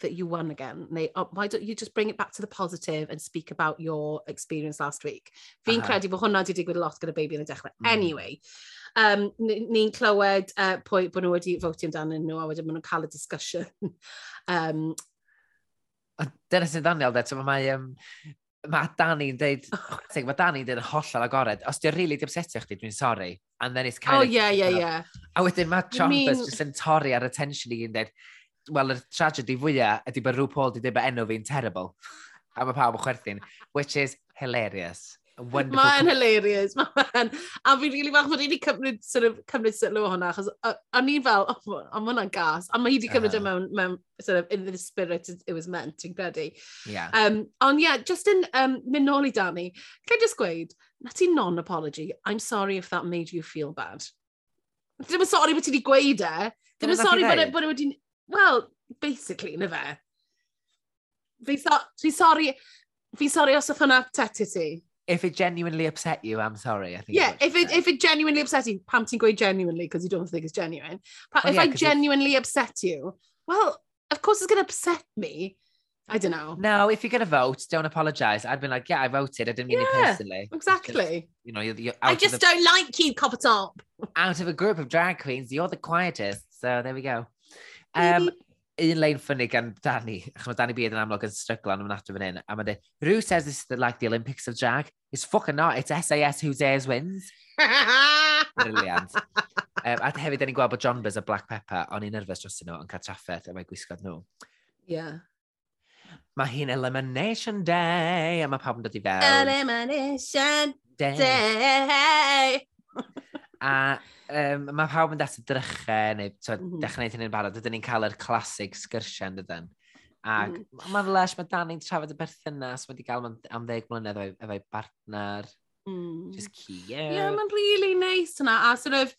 that you won again neu oh, why don't you just bring it back to the positive and speak about your experience last week fi'n uh -huh. credu bod hwnna wedi digwydd lot gyda baby yn y dechrau mm. anyway um, ni'n clywed uh, pwy bod nhw wedi fotio amdano nhw a wedyn maen nhw'n cael y discussion <laughs> um, Dyna sy'n ddoniol, de, mae, um, mae Dani'n deud, <laughs> oh. mae Dani'n deud yn hollol agored, os di'n rili really dipsetio chdi, dwi'n sorry. And then it's kind oh, of... Oh, yeah, yeah, yeah. A wedyn mae Chompers I mean... just yn torri ar attention i yn deud, wel, y tragedy fwyaf ydy bod rhyw Paul wedi dweud bod enw fi'n terrible. A mae pawb yn chwerthin, which is hilarious. Mae'n hilarious, <laughs> mae'n. A fi'n rili really falch bod i wedi cymryd, sort of, cymryd sylw o hwnna, achos o'n i fel, oh, am hwnna'n gas, a mae hi wedi ah. cymryd uh -huh. mewn, mewn, sort of, in the spirit it was meant, ti'n credu. Yeah. Um, ond ie, yeah, just yn um, mynd nôl i Dani, can I just gweud, na ti non-apology, I'm sorry if that made you feel bad. Ddim yn sori bod ti wedi gweud e, ddim yn sori bod e, e wedi... Wel, basically, na fe. Fi, so, fi sorry, fi sorry os oedd hwnna upsetio ti. If it genuinely upset you, I'm sorry. I think yeah, if it, if it genuinely upset you, pam ti'n gweud genuinely, because you don't think it's genuine. Pa, well, if yeah, I genuinely upset you, well, of course it's going to upset me. I don't know. No, if you're going to vote, don't apologise. I'd be like, yeah, I voted. I didn't mean yeah, it personally. Exactly. Just, you know, you're, you're I just the, don't like you, copper top. out of a group of drag queens, you're the quietest. So there we go. Um, un lein ffynnu gan Danny, achos mae Danny Beard yn amlwg yn stryglo yn ymwneud fan hyn, a mae'n dweud, Rhw says this is like the Olympics of drag. It's fucking not, it's SAS who dares wins. <laughs> Brilliant. um, a hefyd, ni'n gweld bod John Buzz a Black Pepper, o'n i'n nerfus dros nhw, yn cael trafferth a mae gwisgod nhw. Yeah. Mae hi'n Elimination Day, a mae pawb yn dod i fewn. Elimination Day! day. <laughs> A um, mae pawb yn data drychau, neu so, mm -hmm. dechrau neud hynny'n barod, ydyn ni'n cael yr clasig sgyrsiau yn dydyn. Ac mm. Mm-hmm. mae'n lesh, mae Dan yn trafod y berthynas, mae wedi cael am, am ddeg mlynedd efo'i efo bartner. Mm. Just cute. Ie, yeah, mae'n really nice hwnna. A sort of,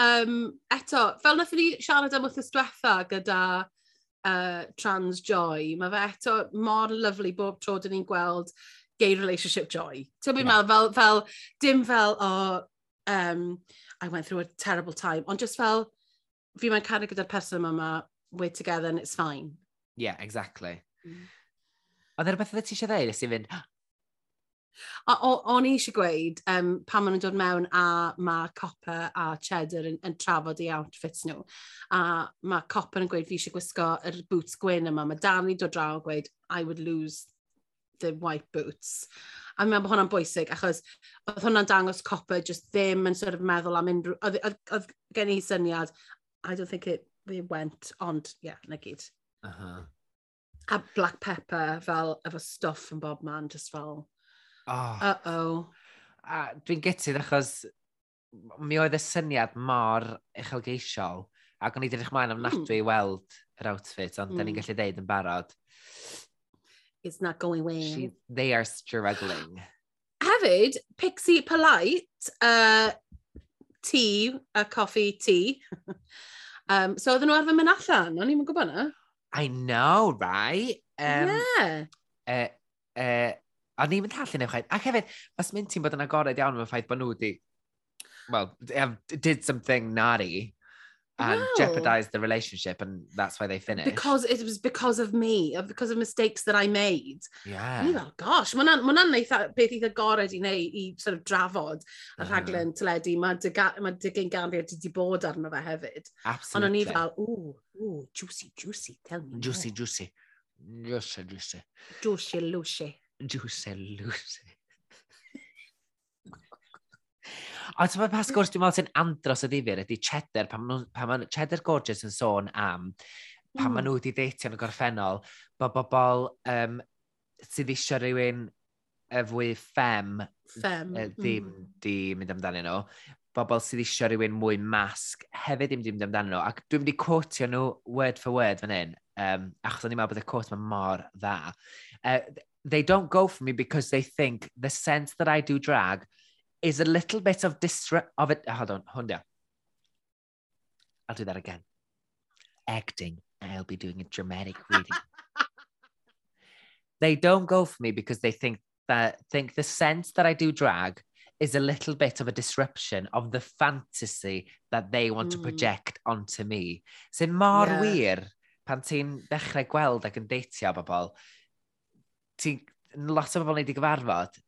um, eto, fel nath ni siarad am wythnos diwetha gyda uh, trans joy, mae fe eto mor lyflu bob tro dyn ni'n gweld gay relationship joy. Ti'n yeah. meddwl, fel, fel, dim fel, o, oh, um, I went through a terrible time. Ond just fel, fi mae'n cario gyda'r person yma, we're together and it's fine. Yeah, exactly. Mm. Oedd e'r beth oedd ti eisiau dweud, ys i fynd, ah. O'n i eisiau gweud, um, pan maen nhw'n dod mewn a mae Copper a Cheddar yn, yn trafod i outfits nhw, a mae Copper yn gweud fi eisiau gwisgo yr boots gwyn yma, mae Danny dod draw yn gweud, I would lose the white boots. A fi'n meddwl bod hwnna'n bwysig, achos oedd hwnna'n dangos Copper just ddim yn sort of meddwl am unrhyw... Oedd oedd, oedd gen i syniad, I don't think it, it went, ond, ie, yeah, na gyd. Uh -huh. A black pepper, fel, efo stuff yn bob man, just fel, oh. uh-oh. A dwi'n gytid achos mi oedd y syniad mor uchelgeisiol ac o'n i ddrych mlaen am hmm. nadwy i weld yr outfit, ond mm. da ni'n hmm. gallu deud yn barod it's not going away. She, they are struggling. Hefyd, Pixie Polite, uh, tea, a coffee tea. <laughs> um, so oedden nhw arfer mynd allan, o'n i'n gwybod na. I know, right? Um, yeah. Uh, uh, o'n i'n mynd allan eich Ac hefyd, os mynd ti'n bod yn agored iawn mewn ffaith bod nhw wedi, well, did something naughty and wow. jeopardized the relationship and that's why they finished. Because it was because of me because of mistakes that I made. Yeah. Oh know, gosh mae'n ma eitha beth eitha gored i wneud i sort of drafod y mm. rhaglen teledu. Mae ma digyn ganfyr wedi bod arno fe hefyd. Absolutely ond o'n i fel ooh, ooh, juicy juicy tell me juicy more. juicy juicy. Juicy juicy. Juicy lucy. Juicy lucy. A ti'n meddwl pa hmm. sgwrs dwi'n meddwl sy'n andros o ddifur ydy cheddar, pan ma'n ma cheddar gorgeous yn sôn am pan mm. maen nhw wedi deitio yn y gorffennol, bod bobl um, sydd eisiau rhywun y fwy ffem, fem. Uh, ddim mm. di mynd amdanyn nhw, bobl sydd eisiau rhywun mwy masg hefyd ddim di mynd amdanyn nhw. Ac dwi'n mynd i cwtio nhw word for word fan hyn, um, achos o'n i'n meddwl bod y cwt mae mor dda. Uh, they don't go for me because they think the sense that I do drag – is a little bit of distra... Of it, hold on, hold on. I'll do that again. Acting. I'll be doing a dramatic reading. they don't go for me because they think that think the sense that I do drag is a little bit of a disruption of the fantasy that they want mm. to hmm. project onto me. Sy'n mor yeah. wir pan ti'n dechrau gweld ac yn deitio bobl, ti'n lot o bobl ni wedi gyfarfod,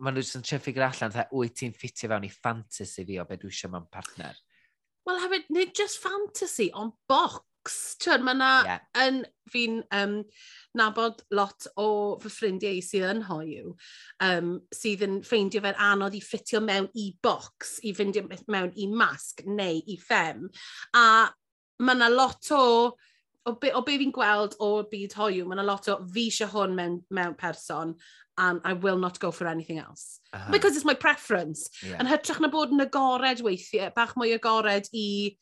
maen nhw jyst yn trio ffigur allan, dda, wyt ti'n ffitio fewn i fantasy fi o beth dwi eisiau mewn partner. Wel, hefyd, nid just fantasy, ond box. Twyd, mae yna yeah. yn fi'n um, nabod lot o fy ffrindiau sydd yn hoiw, um, sydd yn ffeindio fe'n anodd i ffitio mewn i box, i fynd mewn i masg neu i ffem. A mae yna lot o o be, o be fi'n gweld o'r byd hoiw, mae'n a lot o fi eisiau hwn mewn, mewn person and I will not go for anything else. Uh -huh. Because it's my preference. Yeah. Yn hytrach na bod yn agored weithiau, bach mwy agored i...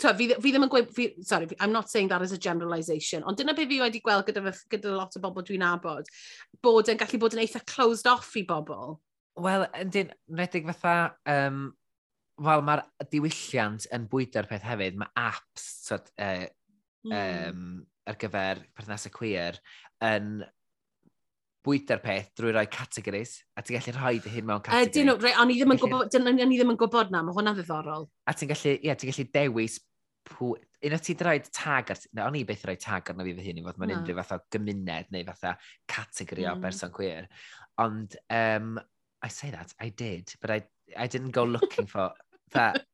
To, fi, fi ddim yn gweud... Fi, sorry, I'm not saying that as a generalisation, ond dyna beth fi wedi gweld gyda, gyda lot o bobl dwi'n abod, bod yn gallu bod yn eitha closed off i bobl. Wel, yndyn, redig fatha, um, wel, mae'r diwylliant yn bwydo'r peth hefyd, mae apps, so, uh, mm. um, ar gyfer perthnasau queer yn bwyta'r peth drwy roi categories, a ti'n gallu rhoi dy hyn mewn categori. Ydyn nhw, rei, o'n i ddim yn gwybod, o'n i ddim yn gwybod na, mae hwnna'n ddiddorol. A ti'n gallu, ie, yeah, ti'n gallu dewis pw... Un o ti'n rhoi tag ar... Na, o'n i beth rhoi tag arno fi fy hun i fod mewn unrhyw fath o gymuned neu fatha categori mm. o hmm. berson queer. Ond, um, I say that, I did, but I, I didn't go looking for <laughs> that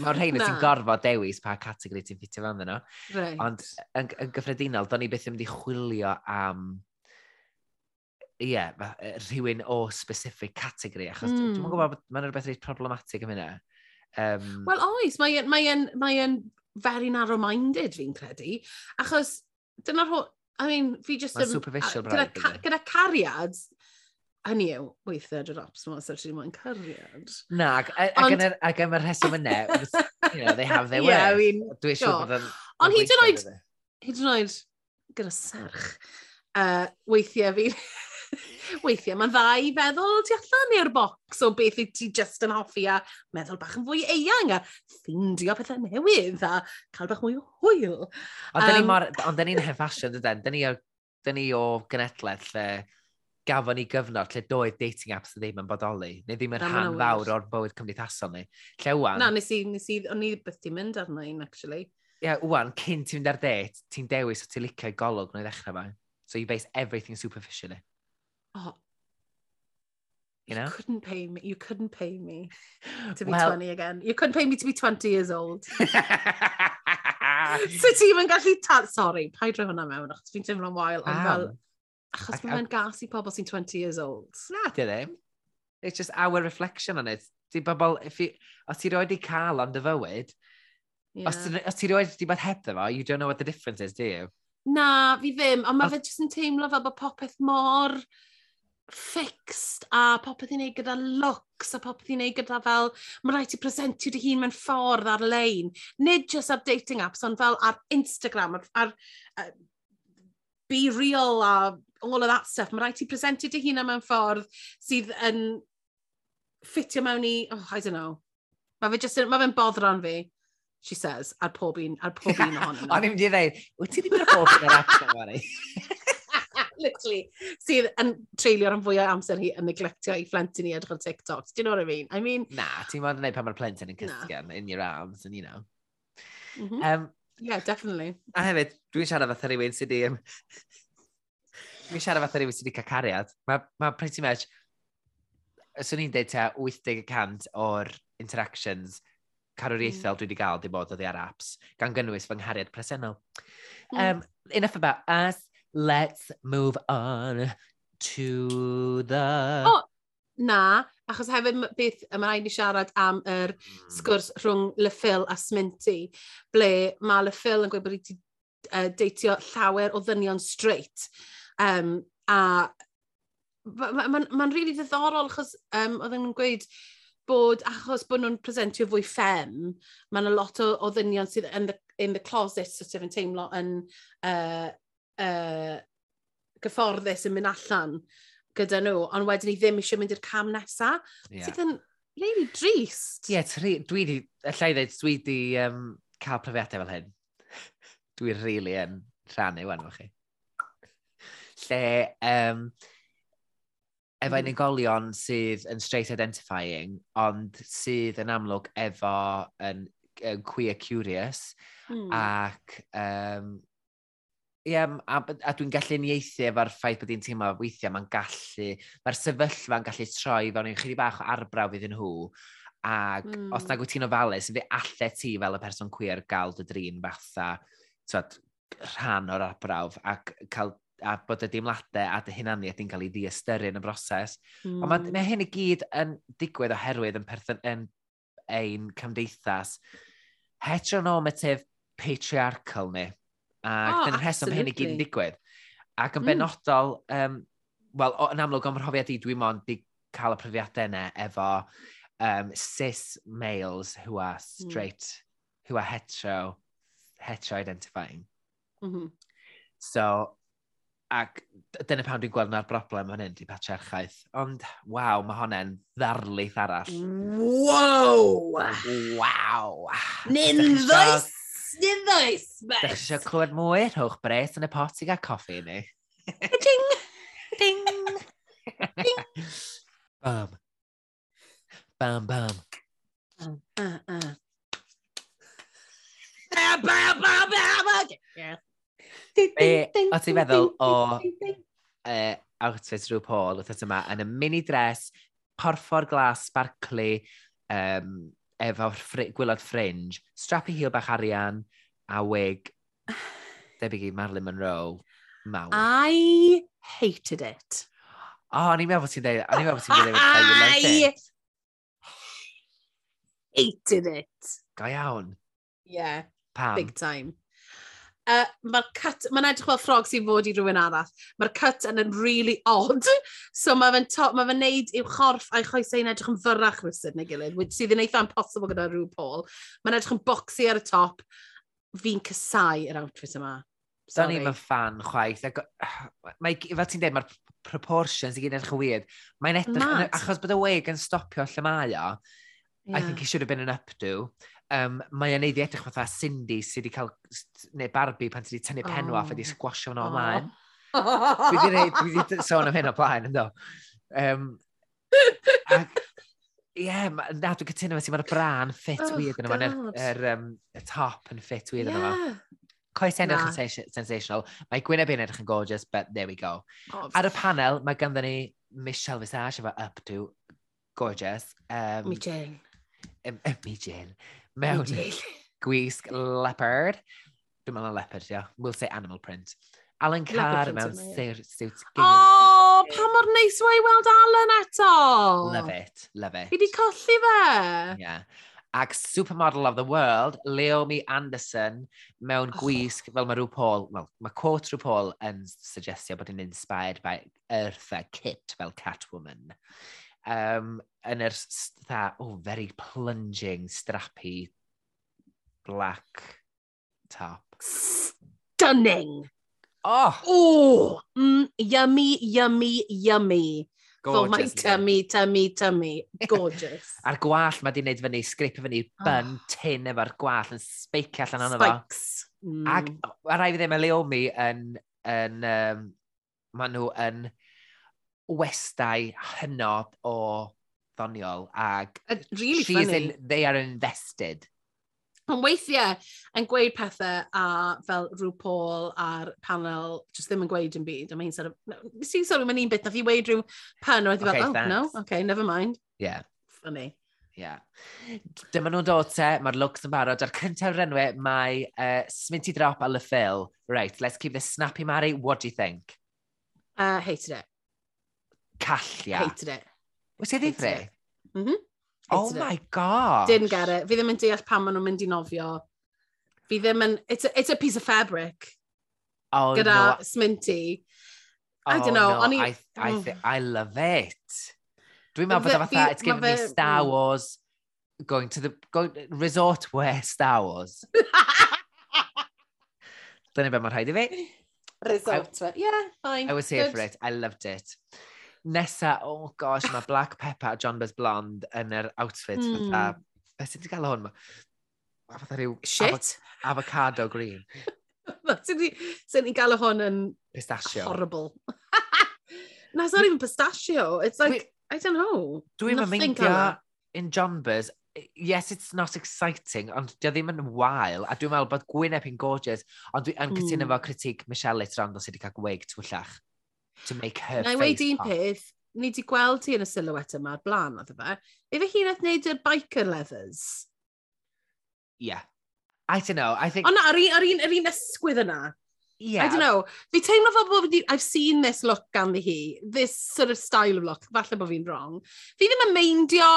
Mae'r rhain sy'n gorfod dewis pa categori ti'n ffitio fan ddyn nhw. Right. Ond yn, yn gyffredinol, do'n i beth yn mynd i chwilio am ie, yeah, rhywun o specific categori, achos mm. dwi'n hmm. gwybod bod mae'n rhywbeth reit problematig am hynna. Um, Wel oes, mae'n mae mae, mae very narrow-minded fi'n credu, achos dyna'r hwn, I mean, fi just... Mae'n superficial braidd. Gyda, gyda cariad, hynny yw, weithiau dwi'n ops mas ar ti'n mwyn cariad. Na, ac yn yr rheswm yna, you know, they have their <laughs> way. Yeah, I mean, dwi'n siŵr bod yn... Ond hyd yn oed, hyd yn oed, gyda serch, uh, weithiau fi... <laughs> weithiau mae'n dda i feddwl ti allan i'r bocs o beth wyt ti just yn hoffi a meddwl bach yn fwy eang a ffeindio pethau newydd a cael bach mwy o hwyl. Ond um, dyn ni'n hefasio, dydyn? Da ni o, da ni o genedlaeth lle uh, gafon ni gyfnod lle doedd dating apps ddim yn bodoli, neu ddim yn rhan fawr o'r bywyd cymdeithasol ni. Lle wan... Na, nes i, nes i, o'n i byth di mynd arno un, actually. Ie, yeah, wwan, cyn ti'n mynd ar det, ti'n dewis o ti'n licio i golwg nhw i ddechrau fe. So you base everything superficially. Oh, You know? You couldn't pay me. You couldn't pay me to be well, 20 again. You couldn't pay me to be 20 years old. <laughs> so ti'n even gallu... Ta... Sorry, paid rhoi hwnna mewn, achos fi'n teimlo'n wael. Ond fel, Achos mae'n gas i pobl sy'n 20 years old. Na, di ddim. It's just our reflection on it. Di bobl, if you, os ti roed i cael ond y fywyd, yeah. os, os ti roed di bod heb fo, you don't know what the difference is, do you? Na, fi ddim, ond mae fe jyst yn teimlo fel bod popeth mor fixed a popeth i wneud gyda looks a popeth i wneud gyda fel mae rhaid ti presentio dy hun mewn ffordd ar-lein. Nid just ar dating apps, ond fel ar Instagram, ar, ar uh, be real a all of that stuff. Mae rhaid ti presentu dy hunan mewn ffordd sydd yn ffitio mewn i, oh, I don't know. Mae fe just, mae fe'n boddron fi, she says, ar pob un, ar pob un ohonyn <laughs> nhw. O'n i'n mynd i ddweud, wyt ti'n mynd i'r hoff yn yr action o'n? <laughs> Literally, sydd yn treulio rhan fwyaf amser hi yn neglectio i phlentyn i edrych ar TikToks. Do you know what I mean? I mean... Na, ti'n modd yn gwneud pan mae'r plentyn yn cysgu in your arms, and you know. Mm -hmm. um, yeah, definitely. A hefyd, dwi'n siarad fatha rhywun sydd i um, mi siarad fatha rhywun sydd wedi cael cariad, mae ma pretty much, os o'n i'n dweud te, 80% o'r interactions carwriaethol mm. dwi wedi cael di bod oddi ar apps, gan gynnwys fy nghariad presennol. Mm. Um, enough about us, let's move on to the... Oh, na, achos hefyd beth y mae rhaid i siarad am yr Mm. sgwrs rhwng Lyffil a Sminty, ble mae Lyffil yn gweud bod wedi uh, deitio llawer o ddynion straight. Um, a mae'n ma, ma, ma really ddiddorol, achos um, oedd yn gweud bod, achos bod nhw'n presentio fwy ffem, mae'n a lot o, o ddynion sydd in the, in the closet, sort of, yn teimlo yn uh, uh, gyfforddus yn mynd allan gyda nhw, ond wedyn ni ddim eisiau mynd i'r cam nesaf. Yeah. Sydd yn really drist. Ie, yeah, dwi di, allai ddweud, dwi di um, cael profiadau fel hyn. <laughs> Dwi'n rili really yn rhannu wan efo chi lle um, efo unigolion hmm. sydd yn straight identifying, ond sydd yn amlwg efo yn, yn queer curious, mm. ac um, Ie, a, a dwi'n gallu unieithu efo'r ffaith bod i'n teimlo weithiau mae'n gallu, mae'r sefyllfa'n gallu troi fewn i'n chydig bach o arbrawf iddyn nhw, ac mm. os nag wyt ti'n ofalus, fe allet ti fel y person queer gael dy drin fatha, twed, rhan o'r arbrawf ac cael a bod y deimladau a dy hunaniaeth yn cael ei ddiastyru yn y broses. Mm. Ond mae, hmm. mae hyn i gyd yn digwydd oherwydd yn, perthyn, yn ein cymdeithas heteronormative patriarchal ni. Ac oh, dyna'r rheswm hyn i gyd yn digwydd. Ac yn mm. benodol, um, wel, yn amlwg o'n mhrofiad i, dwi'n mond di cael y profiadau yna efo um, cis males who are hmm. straight, mm. who are hetero, hetero identifying. Mm -hmm. So, Ac dyna pan dwi'n gweld na'r broblem yn hyn, di patriarchaeth. Ond, waw, mae honna'n ddarlith arall. Wow! Waw! Nin ddoes! Nin ddoes, Dych chi eisiau clywed mwy? Rhowch bres yn y pot i gael coffi ni. Ding! Ding! Ding! Bam. Bam, bam. Bam, bam, bam. Bam, bam, bam, bam! Yeah. Be, o ti'n meddwl o uh, outfit rhyw Paul wrth yma yn y mini dress, porffor glas sparkly, um, efo fri gwylod fringe, strappy heel bach arian, a wig <sighs> debyg i Marilyn Monroe mawr. I hated it. O, oh, ni'n meddwl ti'n dweud, ni'n meddwl ti'n dweud, <laughs> I hated it. Go iawn. Yeah, Pam. big time uh, mae'r cut, mae'n edrych fel ffrog sy'n fod i rhywun arall. Mae'r cut yn yn really odd. <laughs> So mae fe'n ma fe neud i'w chorff a'i choesau'n edrych yn fyrrach rhywsyd neu gilydd, sydd yn eitha impossible gyda rhyw Paul. Mae'n edrych yn boxy ar y top. Fi'n cysau yr outfit yma. Da ni'n mynd fan chwaith. Ac, <sighs> Mae, fel ti'n dweud, mae'r proportions i gyd yn edrych yn weird. Mae'n edrych, Mad. achos bod y wig yn stopio lle mae o, yeah. I think he should have been an updo um, mae o'n neud i edrych fatha Cindy sydd wedi cael, neu Barbie pan ti wedi tynnu pen oh. a wedi sgwasio hwnna oh. ymlaen. Oh. <laughs> Dwi wedi neud, dwi wedi sôn am hyn o blaen, ynddo. Um, ac, ie, yeah, na, dwi'n cytuno ti, mae'r bran ffit oh, weird yna, mae'r yr um, y top yn ffit weird yna. Yeah. Coes edrych yn sens sensational. Mae Gwyneb yn edrych yn gorgeous, but there we go. Oh, Ar y panel, mae ganddo ni Michelle Visage efo up to gorgeous. Um, Mi Jane. Um, um, <laughs> Mi Jane mewn <laughs> gwisg leopard. Dwi'n meddwl leopard, ia. Yeah. We'll say animal print. Alan Carr mewn suit gingham. Oh, pa mor neis mae weld Alan eto! Love it, love it. Fi di colli fe! Yeah. Ac supermodel of the world, Leomi Anderson, mewn oh. gwisg fel mae RuPaul, well, mae quote RuPaul yn suggestio bod yn inspired by Eartha Kitt fel Catwoman um, yn yr tha, oh, very plunging, strappy, black top. Stunning! Oh! Oh! Mm, yummy, yummy, yummy. Gorgeous. For my tummy, tummy, tummy. Gorgeous. <laughs> A'r gwall mae di wneud fyny, sgrip fyny, bun, oh. tin efo'r gwall yn speicio allan ond efo. Spikes. Mm. Ac, a rai fi ddim, mae Leomi yn, yn um, maen nhw yn westau hynod o ddoniol ag uh, really she's funny. in, they are invested. Ond weithiau yn gweud pethau a fel rhyw a'r panel just ddim yn gweud yn byd. A mae sort of, no, si'n sorry, mae'n un bit, nath i weid rhyw pan oedd i fel, oh, thanks. no, okay, never mind. Yeah. Funny. Yeah. Dyma nhw'n dod te, mae'r looks yn barod. A'r cyntaf renwe, mae uh, Sminty Drop a Le Phil. Right, let's keep this snappy, Mari. What do you think? Uh, hated it. Callia. Hated it. Was it ddifri? Mm -hmm. Oh it. my god. Didn't get it. fi ddim yn deall pan maen nhw'n mynd i nofio. Fi ddim yn... It's a, it's a piece of fabric. Oh, gyda no. sminty. I oh, don't know. No, Oni... I, I, oh. I love it. Dwi'n meddwl bod o fatha, it's giving me Star mm. Wars, going to the, going, resort where Star Wars. <laughs> Dyna beth mae'n rhaid i fi. Resort where, yeah, fine. I was here Good. for it, I loved it nesa, oh gosh, mae Black Pepper a John Buzz Blond yn yr outfit. Mm. Fatha, hmm. beth sydd wedi cael hwn? Fatha rhyw... Shit? Avocado green. sy'n ni'n gael hwn yn... Pistachio. Horrible. <laughs> no, it's not even pistachio. It's like, Dwi, I don't know. Dwi'n meindio in John Buzz, yes, it's not exciting, ond dio ddim yn wael, a dwi'n meddwl bod Gwyneb yn gorgeous, ond dwi'n mm. cytuno hmm. fo critig Michelle later on, dos wedi cael gweig twyllach to make her Na, face weid un peth, ni di gweld ti yn y silhouette yma ar blaen, oedd fe. Efe hi'n eith wneud y biker leathers? Yeah. I don't know, I think... O na, ar un, ar un, ar un ysgwydd yna. Yeah. I don't know. Fi teimlo fel bod I've seen this look ganddi hi, this sort of style of look, falle bod fi'n wrong. Fi ddim yn meindio,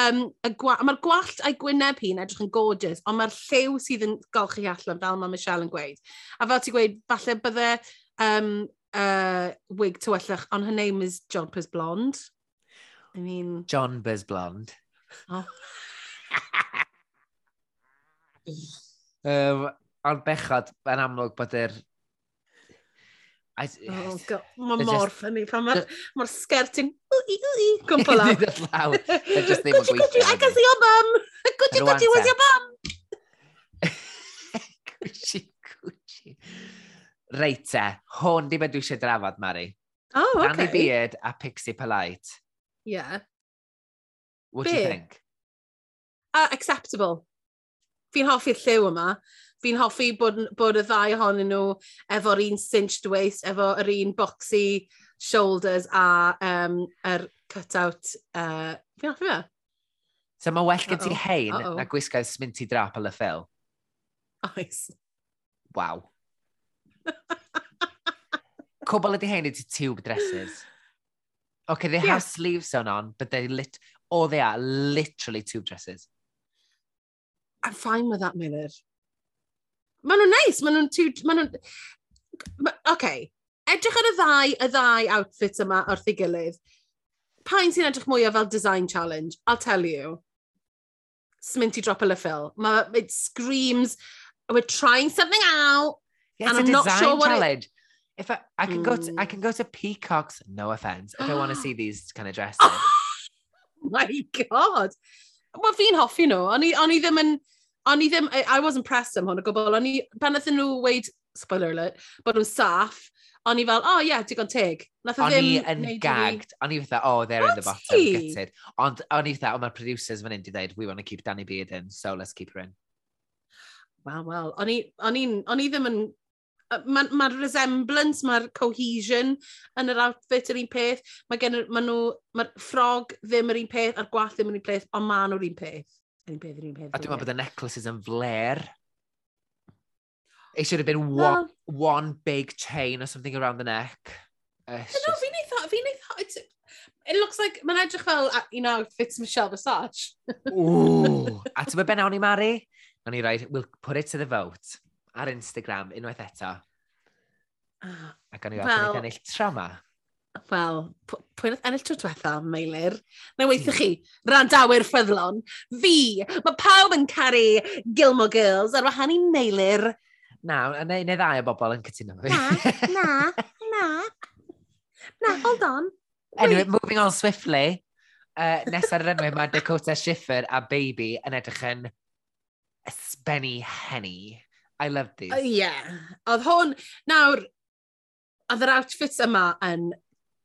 um, gwa mae'r gwallt a'i gwyneb hi'n edrych yn gorgeous, ond mae'r llew sydd yn golchi allan, fel mae Michelle yn gweud. A fel ti'n gweud, falle bydde um, uh, wig tywyllach, ond her name is John Piz Blonde. I mean... John Biz Blonde. Oh. <laughs> um, ond bechod, yn amlwg bod yr... I, oh, God, mae mor ffynnu pan mae'r ma sgert <laughs> <laughs> yn wii wii gwmpa lawr. Could you go to, I can see your bum! Could you go to, where's your bum? Reit te, hwn di beth dwi eisiau drafod, Mari. Oh, okay. Annie Beard a Pixie Polite. Yeah. What Be? do you think? Uh, acceptable. Fi'n hoffi'r lliw yma. Fi'n hoffi bod, bod y ddau ohonyn nhw efo'r un cinched waist, efo yr un boxy shoulders a um, er cut-out. Uh, fi'n hoffi fe? So mae well gen ti hein uh -oh. na gwisgoedd sminty drap al y ffil. Oes. Waw. Cwbl ydy hein ydy tube dresses. Okay, they yeah. have sleeves on on, but they lit all they are literally tube dresses. I'm fine with that, Miller. Maen nhw'n neis, maen nhw'n... Maen nhw'n... Okay, edrych ar y ddau, y ddau outfit yma wrth ei gilydd. Pa'n sy'n edrych mwyaf fel design challenge? I'll tell you. Sminty drop a Mae, it screams, we're trying something out, Yeah, And it's I'm a not design sure what it- challenge. If I, I can go to I Mm. can go to Peacocks, no offense, if I want to <gasps> see these kind of dresses. Oh my god! Wel, fi'n hoffi nhw. O'n i, o'n i ddim yn... O'n i ddim... I, I wasn't pressed am hwn o gwbl. O'n i... Pan nhw weid spoiler alert, bod nhw'n saff, o'n i fel, oh yeah, digon teg. Nath o O'n i yn neud i fi- gagged. O'n i fatha, oh, they're in the bottom, ti? gutted. Ond o'n i fatha, oh, mae'r producers fan hyn di dweud, we want to keep Danny Beard in, so let's keep her in. Wel, wel, o'n i, o'n i'n- o'n i ddim yn... Mae'r ma resemblance, mae'r cohesion yn yr outfit yr un peth. Mae gen ma nhw, mae'r ffrog ddim yr un peth, a'r gwallt ddim yr un peth, ond maen nhw'r un peth. Yr un peth, yr un peth. A dwi'n meddwl bod y necklaces yn flair. It should have been one, one big chain or something around the neck. Uh, just... No, fi'n eitha, fi'n eitha, it looks like, mae'n edrych fel, you know, fits Michelle Visage. Ooh, <laughs> a ti'n meddwl ben awn i Mari? O'n i raid, we'll put it to the vote ar Instagram unwaith eto. Ah, Ac o'n i well, ennill trama. Wel, pwy nath ennill tro diwetha, Meilir? Na weithio chi, randawyr ffyddlon, fi, mae pawb yn caru Gilmore Girls ar wahan i Meilir. Na, neu, neu ddau o bobl yn cytuno fi. Na, na, na. Na, hold on. Anyway, Wait. moving on swiftly. Uh, nes ar yr enwau mae Dakota Schiffer a Baby yn edrych yn Spenny Henny. I love these. Ie. Yeah. Oedd hwn, nawr, oedd yr outfits yma yn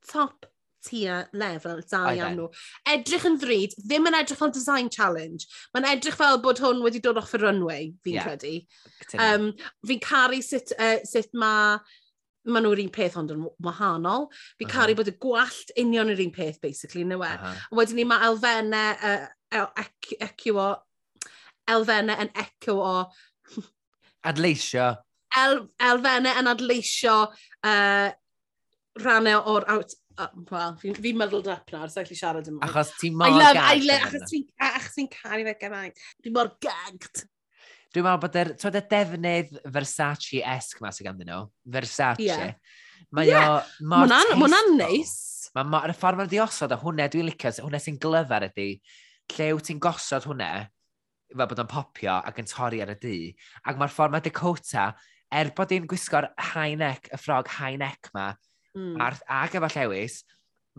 top tier level da iawn nhw. Edrych yn ddrud, ddim yn edrych fel design challenge. Mae'n edrych fel bod hwn wedi dod off y runway, fi'n yeah. credu. Um, fi'n caru sut, uh, sut mae ma nhw'r un peth ond yn wahanol. Fi'n uh -huh. caru bod y gwallt union yr un peth, basically, yn yw e. Uh -huh. Wedyn ni mae elfennau, uh, ec, ecio, o... elfennau yn ecio o Adleisio. El, elfennau yn adleisio uh, rannau o'r out... Uh, Wel, fi'n fi muddled up nawr, sa'n gallu siarad yma. Achos ti'n mor gag. I love, achos ti'n ti caru fe gymaint. Dwi'n mor gagged. Dwi'n meddwl bod yr, twyd y defnydd Versace-esque ma sy'n ganddyn nhw. Versace. Yeah. Mae yeah. o mor tasteful. Mwna'n neis. Mae ma, y ffordd mae'n diosod o hwnna dwi'n licio, hwnna sy'n glyfar ydy, lle wyt ti'n gosod hwnna, fel bod o'n popio ac yn torri ar y dŷ. Ac mae'r ffordd mae Dakota, er bod hi'n gwisgo'r high neck, y ffrog high neck ma, mm. ar, ac efo llewis,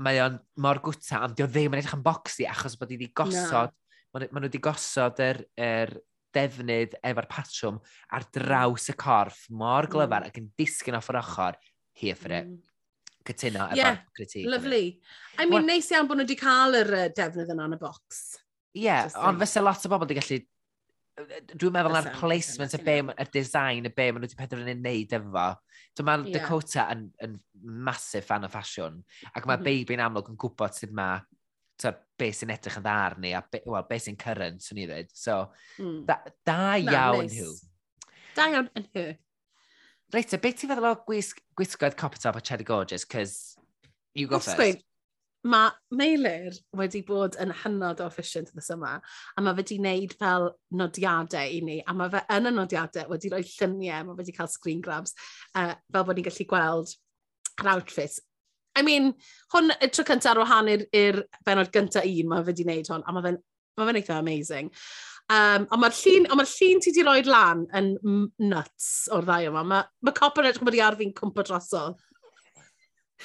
mae o'n mor gwta, ond dio ddim yn edrych yn boxy achos bod hi wedi gosod, no. maen nhw wedi gosod yr, yr defnydd efo'r patrwm ar draws y corff mor hmm. glyfar mm. ac yn disgyn off yr ochr, here for it. Mm cytuno efo'r yeah, critique. Lovely. I mean, neis iawn bod nhw wedi cael yr uh, defnydd yna yn y bocs. Ie, ond fysa lot o bobl wedi gallu... Dwi'n meddwl na'r placement y be, y design, y be maen nhw wedi penderfynu wneud efo. Dwi'n meddwl yeah. Dakota yn, yn massive fan o ffasiwn. Ac mae mm -hmm. Amlwg yn gwybod sydd mae so, be sy'n edrych yn dda arni a be, well, be sy'n current, swn i ddweud. So, mm. da, da Na, iawn nice. nhw. Da iawn yn hw. Reit, a beth ti'n feddwl o gwisg, gwisgoedd copper top a Cheddar Gorgeous? Cos you go I'll first. Explain mae Meilir wedi bod yn hynod o efficient ddys yma, a mae fe wedi wneud fel nodiadau i ni, a mae fe yn y nodiadau wedi rhoi lluniau, mae fe wedi cael screen grabs, uh, fel bod ni'n gallu gweld yr outfit. I mean, hwn y tro cyntaf ar wahan i'r benod gyntaf un, mae fe wedi wneud hwn, a mae fe'n ma fe eitha amazing. Um, ond mae'r llun, ond mae'r llun ti wedi rhoi lan yn nuts o'r ddau yma. Mae ma copper edrych bod i ar fi'n cwmpa drosodd.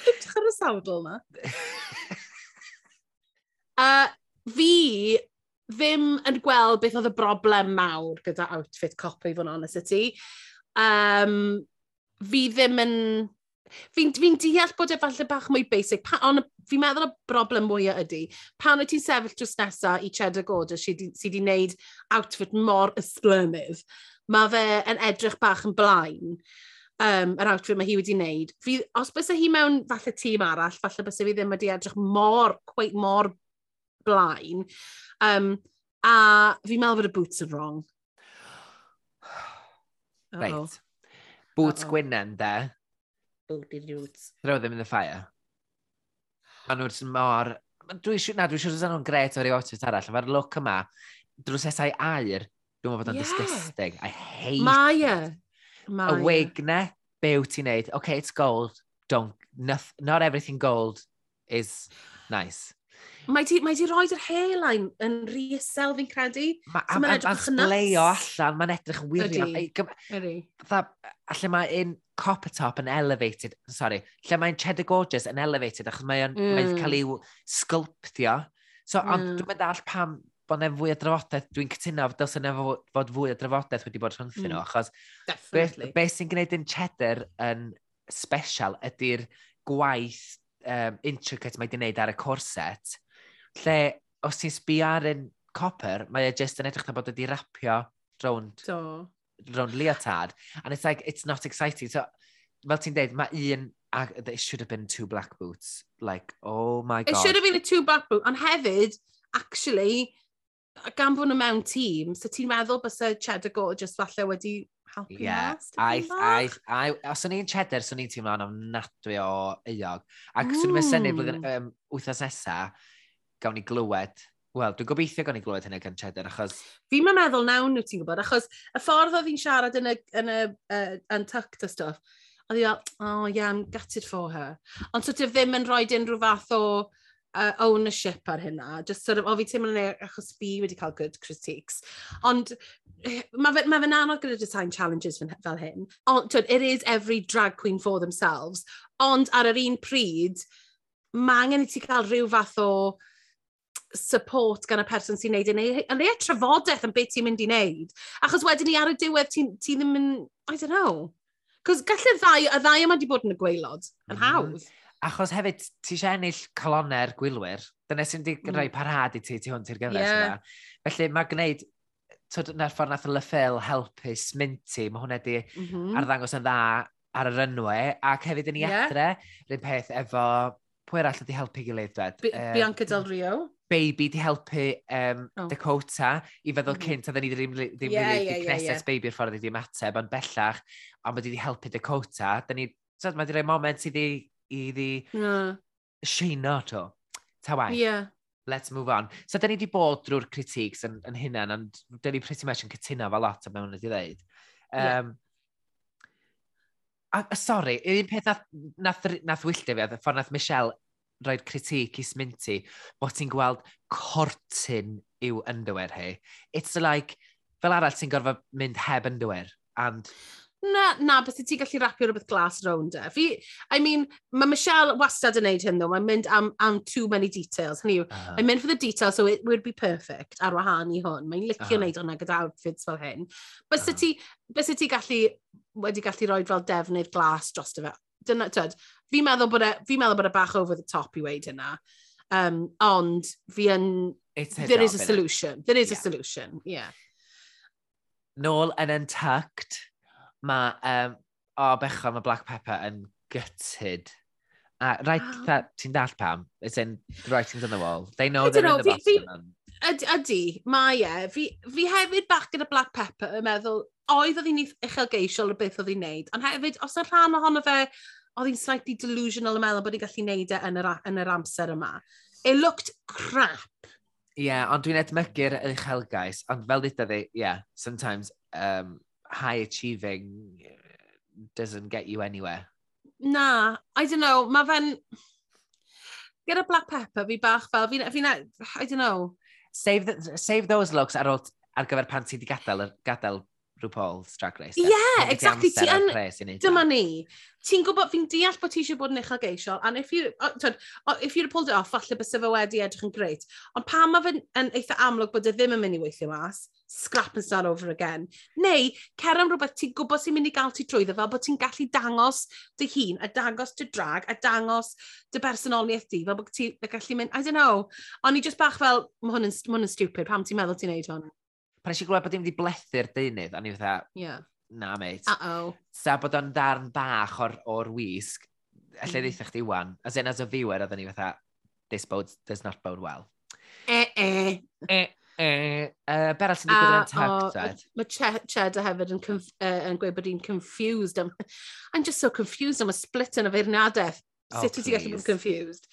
Edrych ar y sawdl yna. a fi ddim yn gweld beth oedd y broblem mawr gyda outfit copy fo'n honest y ti. Um, fi ddim yn... Fi'n fi, deall bod e falle bach mwy basic, pa, ond fi'n meddwl y broblem mwyaf ydy, pan wyt ti'n sefyll drws nesaf i Cheddar Gorder sydd wedi gwneud outfit mor ysblynydd, mae fe yn edrych bach yn blaen um, yr outfit mae hi wedi wneud, fi, os bys hi mewn falle tîm arall, falle bys fi ddim wedi edrych mor, quite mor blaen. Um, a fi'n meddwl bod y boots yn wrong. Uh -oh. Right. Boots uh -oh. gwynen, de. Booty boots. Throw them in the fire. Mae nhw'n mor... Dwi siw, na, dwi siwr sydd e nhw'n gret o'r outfit arall. Mae'r look yma, drws esau air, dwi'n meddwl bod o'n yeah. disgusting. I hate Mae e. Mae. Y wig ne, be wyt ti'n neud, okay, it's gold, don't, not, not everything gold is nice. Mae di, mae di roed yr hairline yn rhi fi'n credu. Mae so ma edrych yn nuts. allan, mae'n edrych yn wirion. Ydy. Alla mae un copper top yn elevated, sorry, lle mae'n cheddar gorgeous yn elevated achos mae'n mm. mae cael ei sculptio. So, mm. ond dwi'n meddwl pam bod yna fwy o drafodaeth, dwi'n cytuno dylse yna fod fwy o drafodaeth wedi bod rhyngthyn mm. nhw, achos beth be, be sy'n gwneud yn cheddar yn special ydy'r gwaith um, intricate mae wedi wneud ar y corset, lle os ti'n sbi ar yn copper, mae e just yn edrych na bod wedi rapio rownd, so. rownd leotard, and it's like, it's not exciting. So, fel ti'n deud, mae un it should have been two black boots. Like, oh my god. It should have been a two black boot, ond hefyd, actually, gan bod nhw mewn tîm, so ti'n meddwl bys y cheddar gorgeous falle wedi helpu yeah, mas? I, I, I, os o'n i'n cheddar, swn i'n teimlo'n ofnadwy o eog. Ac mm. swn i'n mesynu blwyddyn hmm. um, wythnos nesa, gawn ni glywed Wel, dwi'n gobeithio gawn ni glywed hynny gan Cheddar, achos... Fi'n ma meddwl nawn nhw ti'n gwybod, achos y ffordd oedd hi'n siarad yn y, yn y uh, untucked a stuff, oedd hi o, oh yeah, I'm gutted for her. Ond so ti ddim yn rhoi unrhyw fath o uh, ownership ar hynna. Just sort of, o fi teimlo'n ei achos fi wedi cael good critiques. Ond mae fe, ma fe anodd gyda design challenges fel hyn. Ond it is every drag queen for themselves. Ond ar yr un pryd, mae angen i ti cael rhyw fath o support gan y person sy'n neud yn ei le trafodaeth yn beth ti'n mynd i wneud. Achos wedyn ni ar y diwedd ti, ti ddim yn, I don't know. Cos gallu'r ddau, y ddau yma wedi bod yn y gweilod, yn mm-hmm. hawdd. Achos hefyd, ti eisiau ennill colonnau'r gwylwyr. Dyna sy'n di mm. rhoi parhad i ti, ti hwn ti'r gyfres yeah. yna. Felly mae gwneud, twyd, na'r ffordd nath y Leffel helpu sminti, mae hwnna di mm -hmm. arddangos yn dda ar yr enwe, ac hefyd yn ei yeah. adre, rhywun peth efo, pwy arall ydi helpu gilydd, dwed? B Bianca Del Rio. Baby di helpu um, oh. Dakota i feddwl mm -hmm. cynt, a dda ni ddim, ddim yeah, really yeah, yeah, yeah. baby o'r ffordd wedi ymateb, ond bellach, ond mae di helpu Dakota, da ni, so, mae di rhoi moment i wedi iddi mm. sheino to. Ta waith. Yeah. Let's move on. So, da ni wedi bod drwy'r critiques yn, yn hynna, ond da ni pretty much yn cytuno fel lot o mewn wedi dweud. Um, yeah. A, a sorry, un peth nath, nath, nath wylltu fi, ffordd nath Michelle roi'r critique i Sminty, bod ti'n gweld cortyn yw underwear hi. It's like, fel arall ti'n gorfod mynd heb underwear, and na, na, bys ti gallu rapio rhywbeth glas rownd e. Fi, I mean, mae Michelle wastad yn neud hyn, though. Mae'n mynd am, am too many details. Hynny yw, ah. uh. I'm mynd for the details, so it would be perfect ar wahân i hwn. Mae'n licio uh. neud hwnna gyda outfits fel hyn. Bys uh. Ah. ti, bys ti gallu, wedi gallu rhoi fel defnydd glas dros fe? Dyna, tyd, fi'n meddwl bod e, fi meddwl bod e bach over the top i weid hynna. Um, ond fi yn... There is a solution. There is yeah. a solution, yeah. Nôl yn Untucked Mae, um, o bechod, mae black pepper yn gutted. A rhaid, <gasps> ti'n dall pam? It's in the writings on the wall. They know I they're know, in the Boston. Ydy, ydy, mae e. Fi, fi hefyd bach gyda black pepper yn meddwl, oedd oedd hi'n uchelgeisiol o beth oedd hi'n neud, ond hefyd, os y rhan ohono fe, oedd hi'n slightly delusional yn meddwl bod hi'n gallu neud e yn yr, yn yr amser yma. It looked crap. Ie, yeah, ond dwi'n edmygu'r uchelgais, ond fel dweud fi, e, yeah, sometimes um, high achieving uh, doesn't get you anywhere. Na, I don't know, mae fe'n... Gyda black pepper fi bach fel, fi'n... Fi, fi I don't know. Save, the, save those looks ar, ôl, ar gyfer pan ti wedi gadael, gadael RuPaul's Drag Race. Ie, yeah, exactly. Ti yn, dyma ni. Ti'n gwybod, fi'n deall bod ti eisiau bod yn uchelgeisiol, and if you, oh, tyd, oh, if you'd pulled it off, falle bys fe wedi edrych yn greit. Ond pan mae fe'n yn eitha amlwg bod e ddim yn mynd i weithio mas, scrap and start over again. Neu, cer am rhywbeth ti'n gwybod sy'n mynd i gael ti trwyddo fel bod ti'n gallu dangos dy hun, a dangos dy drag, a dangos dy bersonoliaeth di, fel bod ti'n gallu mynd, I don't know. Ond i just bach fel, mae hwn yn, ma hwn yn stupid, pam ti'n meddwl ti'n neud hwn? pan eisiau gwybod bod dim wedi blethu'r deunydd, a ni fatha, yeah. na mate. Uh-oh. Sa bod o'n darn bach o'r, or wisg, allai mm. ddeitha chdi wan, as in as a viewer, oedden ni fatha, this bodes, does not bode well. Eh, eh. eh, e, e. E, e. Uh, Beral sy'n digwydd ah, yn tag, dad? Mae Cheddar hefyd yn, uh, yn gweud bod hi'n confused. Am, <laughs> I'm just so confused am y split yn y feirniadaeth. Oh, Sut wyt ti'n gallu bod confused?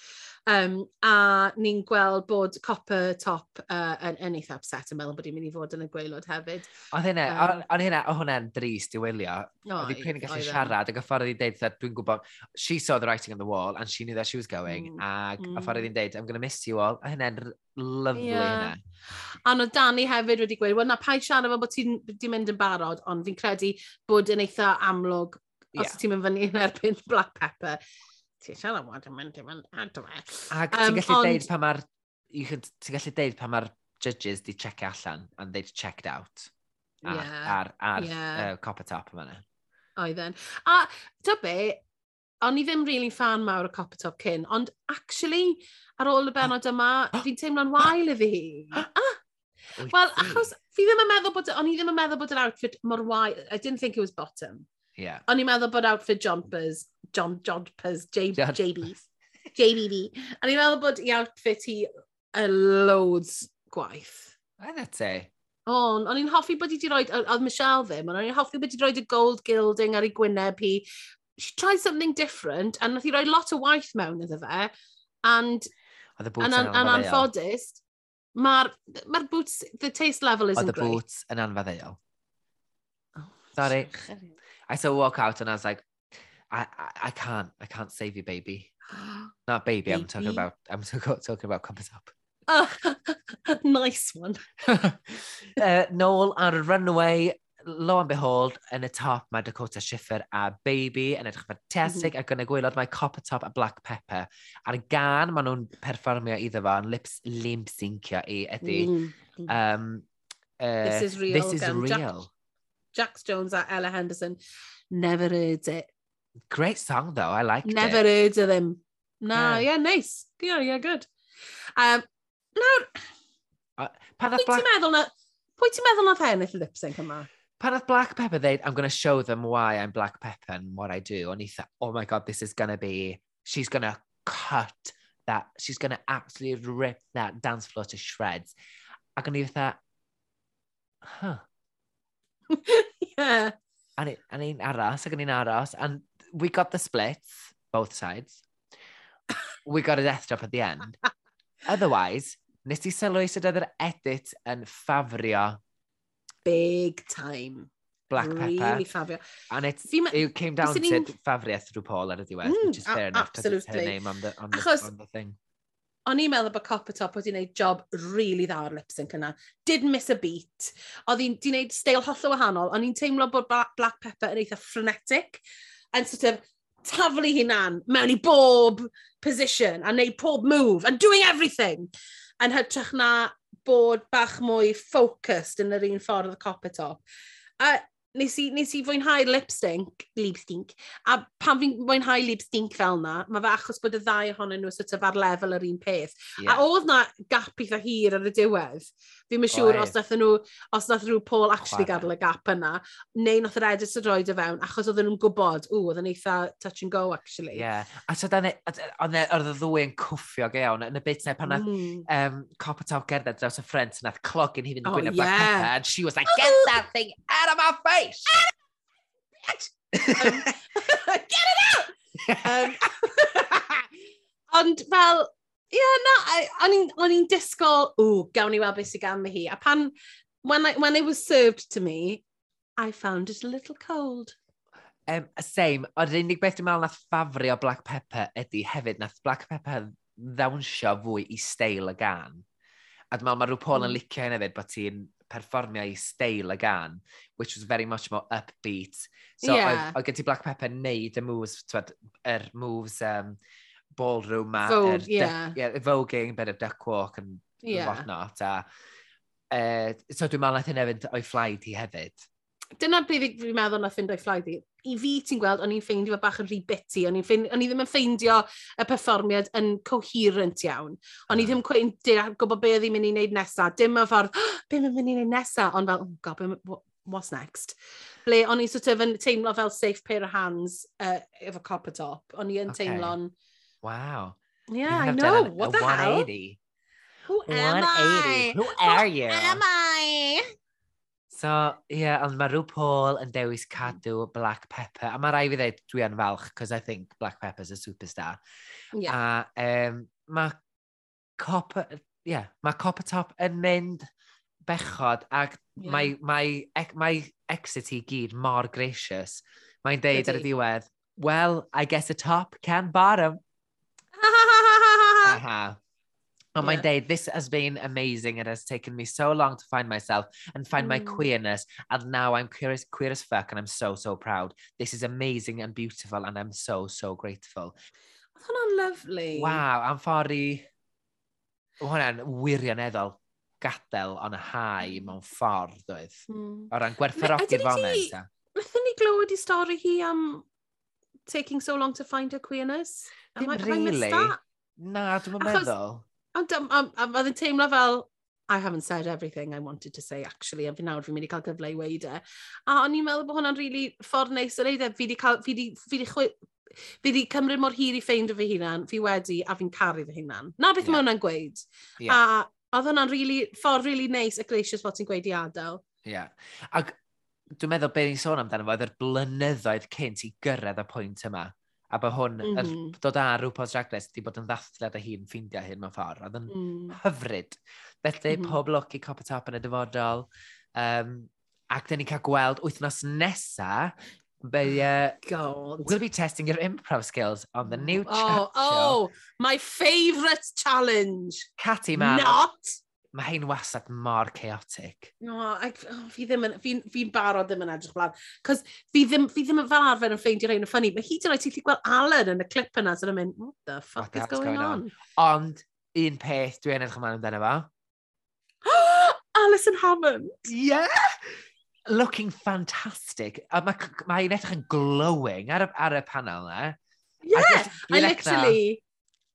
Um, a ni'n gweld bod Copper Top uh, yn, yn eitha upset yn meddwl bod hi'n mynd i fod yn y gweilod hefyd. Oedd hynna, um, o'n hynna, o hwnna'n drist i wylio. Oedd hi pyn yn gallu e. siarad ac y ffordd i'n hi'n deud, dwi'n gwybod, she saw the writing on the wall and she knew that she was going. Mm. Ac y mm. ffordd i'n deud, I'm going to miss you all. A hynna'n lyflu yeah. hynna. A no Dani hefyd wedi gweud, wel na pa i siarad fel bod ti'n di mynd yn barod, ond fi'n credu bod yn eitha amlwg yeah. os ti'n mynd fyny yn erbyn black pepper ti siarad bod yn mynd i fynd adre. Ac ti'n gallu ond... deud pa mae'r... Ti'n gallu deud pa mae'r judges di check allan and they'd checked out ar, yeah, ar, ar yeah. uh, copper top yma. Oedden. A ta be, o'n i ddim really fan mawr o copper top cyn, ond actually, ar ôl y benod yma, <gasps> fi'n teimlo'n wael i fi. <gasps> Ah, Wel, achos fi ddim yn meddwl bod, o'n i ddim yn meddwl bod yr outfit mor wael, I didn't think it was bottom. Yeah. O'n i'n meddwl bod outfit jumpers, John jumpers, J, John. JB, JBB. O'n i'n meddwl bod i outfit hi a loads gwaith. Edda te. On, o'n i'n hoffi bod i wedi rhoi, oedd Michelle ddim, ond o'n i'n hoffi bod i wedi rhoi y gold gilding ar ei gwyneb hi. She tried something different, and nath i roi lot o waith mewn iddo fe. And, and, and, and anffodus, mae'r ma boots, the taste level isn't great. Oedd y boots yn anfaddeol. Oh, Sorry. I saw walk out and I was like, I, I, I can't, I can't save you, baby. <gasps> Not baby, baby. I'm talking about, I'm <laughs> talking about Compass Up. Uh, <laughs> nice one. <laughs> uh, Noel ar y runway, lo and behold, yn y top mae Dakota Schiffer a Baby yn edrych fantastic mm -hmm. ac yn y gwylod mae Copper Top a Black Pepper. Ar gan maen nhw'n perfformio iddo fo yn lips limp syncio i ydy. Mm -hmm. um, uh, this is real. This is real. Jack, Jax Jones at Ella Henderson. Never heard it. Great song though, I like it. Never heard of them. No, Yeah. yeah, nice. Yeah, yeah, good. Um, nawr, Pan pwy oedd ti'n Black, meddwl na... Pwy ti'n meddwl nath ennill lip sync yma? pan oedd Black Pepper ddeud, I'm going to show them why I'm Black Pepper and what I do, o'n i thought, oh my god, this is going to be, she's going to cut that, she's going to absolutely rip that dance floor to shreds. Ac o'n i thought, huh. <laughs> yeah. And, it, and un aros, ac un aros. And we got the splits, both sides. we got a death drop at the end. <laughs> Otherwise, nes i sylwi sydd oedd yr edit yn ffafrio... Big time. Black really Pepper. Really ffafrio. And it, Fima, it came down to ffafriaeth through Paul ar y diwedd, mm, which is fair enough, absolutely. her name on the, on the, Achos, on the thing. O'n i'n meddwl bod Copper Top wedi gwneud job really dda o'r lip sync yna. Didn't miss a beat. Oedd hi'n gwneud steil holl o wahanol. O'n i'n teimlo bod Black Pepper yn eitha frenetic. And sort of taflu hunan mewn i bob position a wneud pob move and doing everything. Yn hytrach na bod bach mwy focused yn yr un ffordd y Copper Top. A nes i, nes i fwynhau lip sync, lip sync, a pan fi'n fwynhau lip sync fel na, mae fe achos bod y ddau ohonyn nhw sort of ar lefel yr un peth. Yeah. A oedd na gap eitha hir ar y diwedd, Fi'n mynd siŵr os nath nhw, os nath nhw Paul actually Chwarae. gadael y gap yna, neu nath yr edit y droed y e fewn, achos oedden nhw'n gwybod, ww, oedd yn eitha touch and go, actually. Ie, yeah. a so dan oedd y ddwy yn cwffio iawn, yn y bit na pan nath mm. um, cop y taf gerdded draws y ffrent, nath clog yn hyn yn gwyneb oh, yeah. Pepper, and she was like, get that thing out of my face! um, <laughs> get it out! <laughs> um, <laughs> ond fel, Ie, yeah, na, o'n i'n disgwyl, ww, gawn ni weld beth sy'n gan hi. A pan, when, I, when it was served to me, I found it a little cold. Um, same, o'r unig beth dwi'n meddwl nath ffafrio Black Pepper ydy hefyd, nath Black Pepper ddawnsio fwy i steil y gan. A dwi'n meddwl mae rhyw Paul mm. yn hmm. licio hyn hefyd bod ti'n perfformio i steil y gan, which was very much more upbeat. So, yeah. oedd, oedd gen ti Black Pepper neud y moves, twed, er moves um, ballroom ma. Vogue, er, yeah. yeah. Voguing, bit of duck walk and yeah. whatnot. A, uh, so dwi'n meddwl nath hynny fynd o'i flaid hi hefyd. Dyna beth fi'n meddwl na ffind o'i fflaid i. I fi ti'n gweld, o'n i'n ffeindio fe bach yn rhy biti. O'n i ddim yn ffeindio y perfformiad yn coherent iawn. O'n i ddim yn gwybod be oedd i'n mynd i wneud nesaf. Dim y ffordd, oh, be mae'n mynd i wneud nesaf? Ond fel, oh god, be, what's next? Ble o'n i sort of yn teimlo fel safe pair of hands uh, efo copper top. O'n i yn okay. teimlo'n... Wow. Yeah, I know. A, what a the 180. hell? Who am 180. I? Who are Who you? am I? So, ie, yeah, ond mae rhyw Paul yn dewis cadw Black Pepper. A mae rai fi ddweud dwi yn falch, cos I think Black Pepper's a superstar. Yeah. A um, mae Copper... yeah, mae Copper top yn mynd bechod, ac yeah. mae, mae, ec, mae exit i gyd mor gracious. Mae'n deud ar y diwedd, well, I guess the top can bottom. Ha ha. ha oh, yeah. mae'n deud, this has been amazing and has taken me so long to find myself and find mm. my queerness. And now I'm queer as, queer as fuck and I'm so, so proud. This is amazing and beautiful and I'm so, so grateful. Oedd hwnna'n lyflu. Wow, am ffordd i... hwnna'n wirioneddol gadael on y hau mm. mewn ffordd, oedd. Mm. O ran gwerthfarogi'r foment. Nethon ni glywed i stori hi am taking so long to find her queerness? Am Dim I, really. I Na, dwi'n Achos... meddwl. Ond oedd yn teimlo fel, I haven't said everything I wanted to say, actually, a fi nawr fi'n mynd i cael gyfle i weid e. A o'n i'n meddwl bod hwnna'n really ffordd neis o leid e. Fi wedi cael, fi wedi, fi wedi, fi wedi cymryd mor hir i ffeind fy hunan, fi wedi, a fi'n caru fy hunan. Na beth yeah. mae hwnna'n gweud. Yeah. A oedd hwnna'n really, ffordd really neis a gracious fod ti'n gweud i adael. Ie. Yeah. Ac dwi'n meddwl beth ni'n sôn amdano fo, oedd yr blynyddoedd cynt i gyrraedd y pwynt yma. A bod hwn, mm -hmm. er, dod ar rhywbeth Ragles, wedi bod yn ddathliad a hi'n ffeindio hyn mewn ffordd. Oedd yn mm. hyfryd. Felly, mm -hmm. pob lwc i cop top yn y dyfodol. Um, ac dyn ni'n cael gweld wythnos nesa, Be, uh, God. we'll be testing your improv skills on the new oh, chat oh, show. Oh, my favourite challenge. Catty man. Not mae hein wasad mor chaotic. No, I, oh, fi ddim yn, fi'n fi barod ddim yn edrych blaen. Cos fi ddim, fi ddim yn fel arfer yn ffeindio rhain yn ffynnu. Mae hyd yn oed ti'n lli gweld Alan yn y clip yna, sy'n mynd, what the fuck what is going, going on? on? Ond, un peth dwi'n edrych ymlaen amdano fo. <gasps> Alison Hammond! Yeah! Looking fantastic. A mae ma edrych yn glowing ar y, ar y panel na. Yeah, I, just, I literally...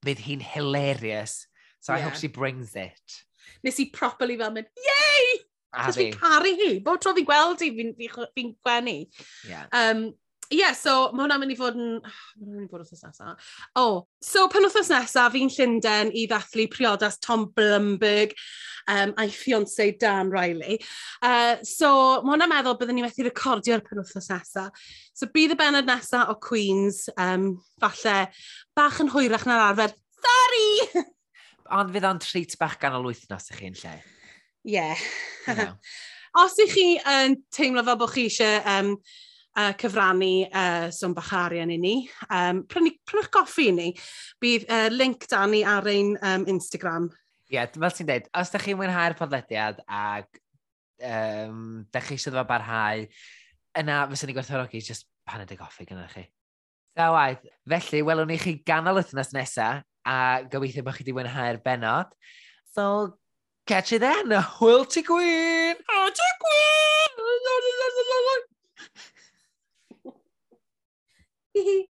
Bydd hi'n hilarious. So yeah. I hope she brings it nes i properly fel mynd, yay! Cos fi'n caru hi. bod tro fi'n gweld hi, fi'n fi, fi gwenu. Yeah. Um, yeah, so mae hwnna'n mynd i fod yn... <sighs> Mae hwnna'n mynd i fod wrthnos nesaf. O, oh, so pan wrthnos nesaf fi'n Llundain i ddathlu priodas Tom Blumberg um, a'i fiancé Dan Riley. Uh, so mae hwnna'n meddwl byddwn ni methu recordio'r pan wrthnos nesaf. So bydd y benod nesaf o Queens, um, falle bach yn hwyrach na'r arfer. Sorry! <laughs> ond fydd o'n treat bach ganol wythnos i chi'n lle. Ie. Yeah. You know. <laughs> Os ych chi yn teimlo fel bod chi eisiau um, uh, cyfrannu uh, swm bach arian i ni, um, prynu, prynwch goffi i ni. Bydd uh, link dan ni ar ein um, Instagram. Ie, yeah, fel ti'n dweud, os ydych chi'n mwynhau'r podlediad ac um, da chi eisiau ddod barhau, yna fyswn ni gwerthorogi just paned y goffi gyda chi. Da waith. Felly, welwn ni chi ganol wythnos nesaf a gobeithio bod chi wedi mwynhau'r benod. So, catch you then. Hwyl ti gwyn! O, ti gwyn! Hihi. <laughs>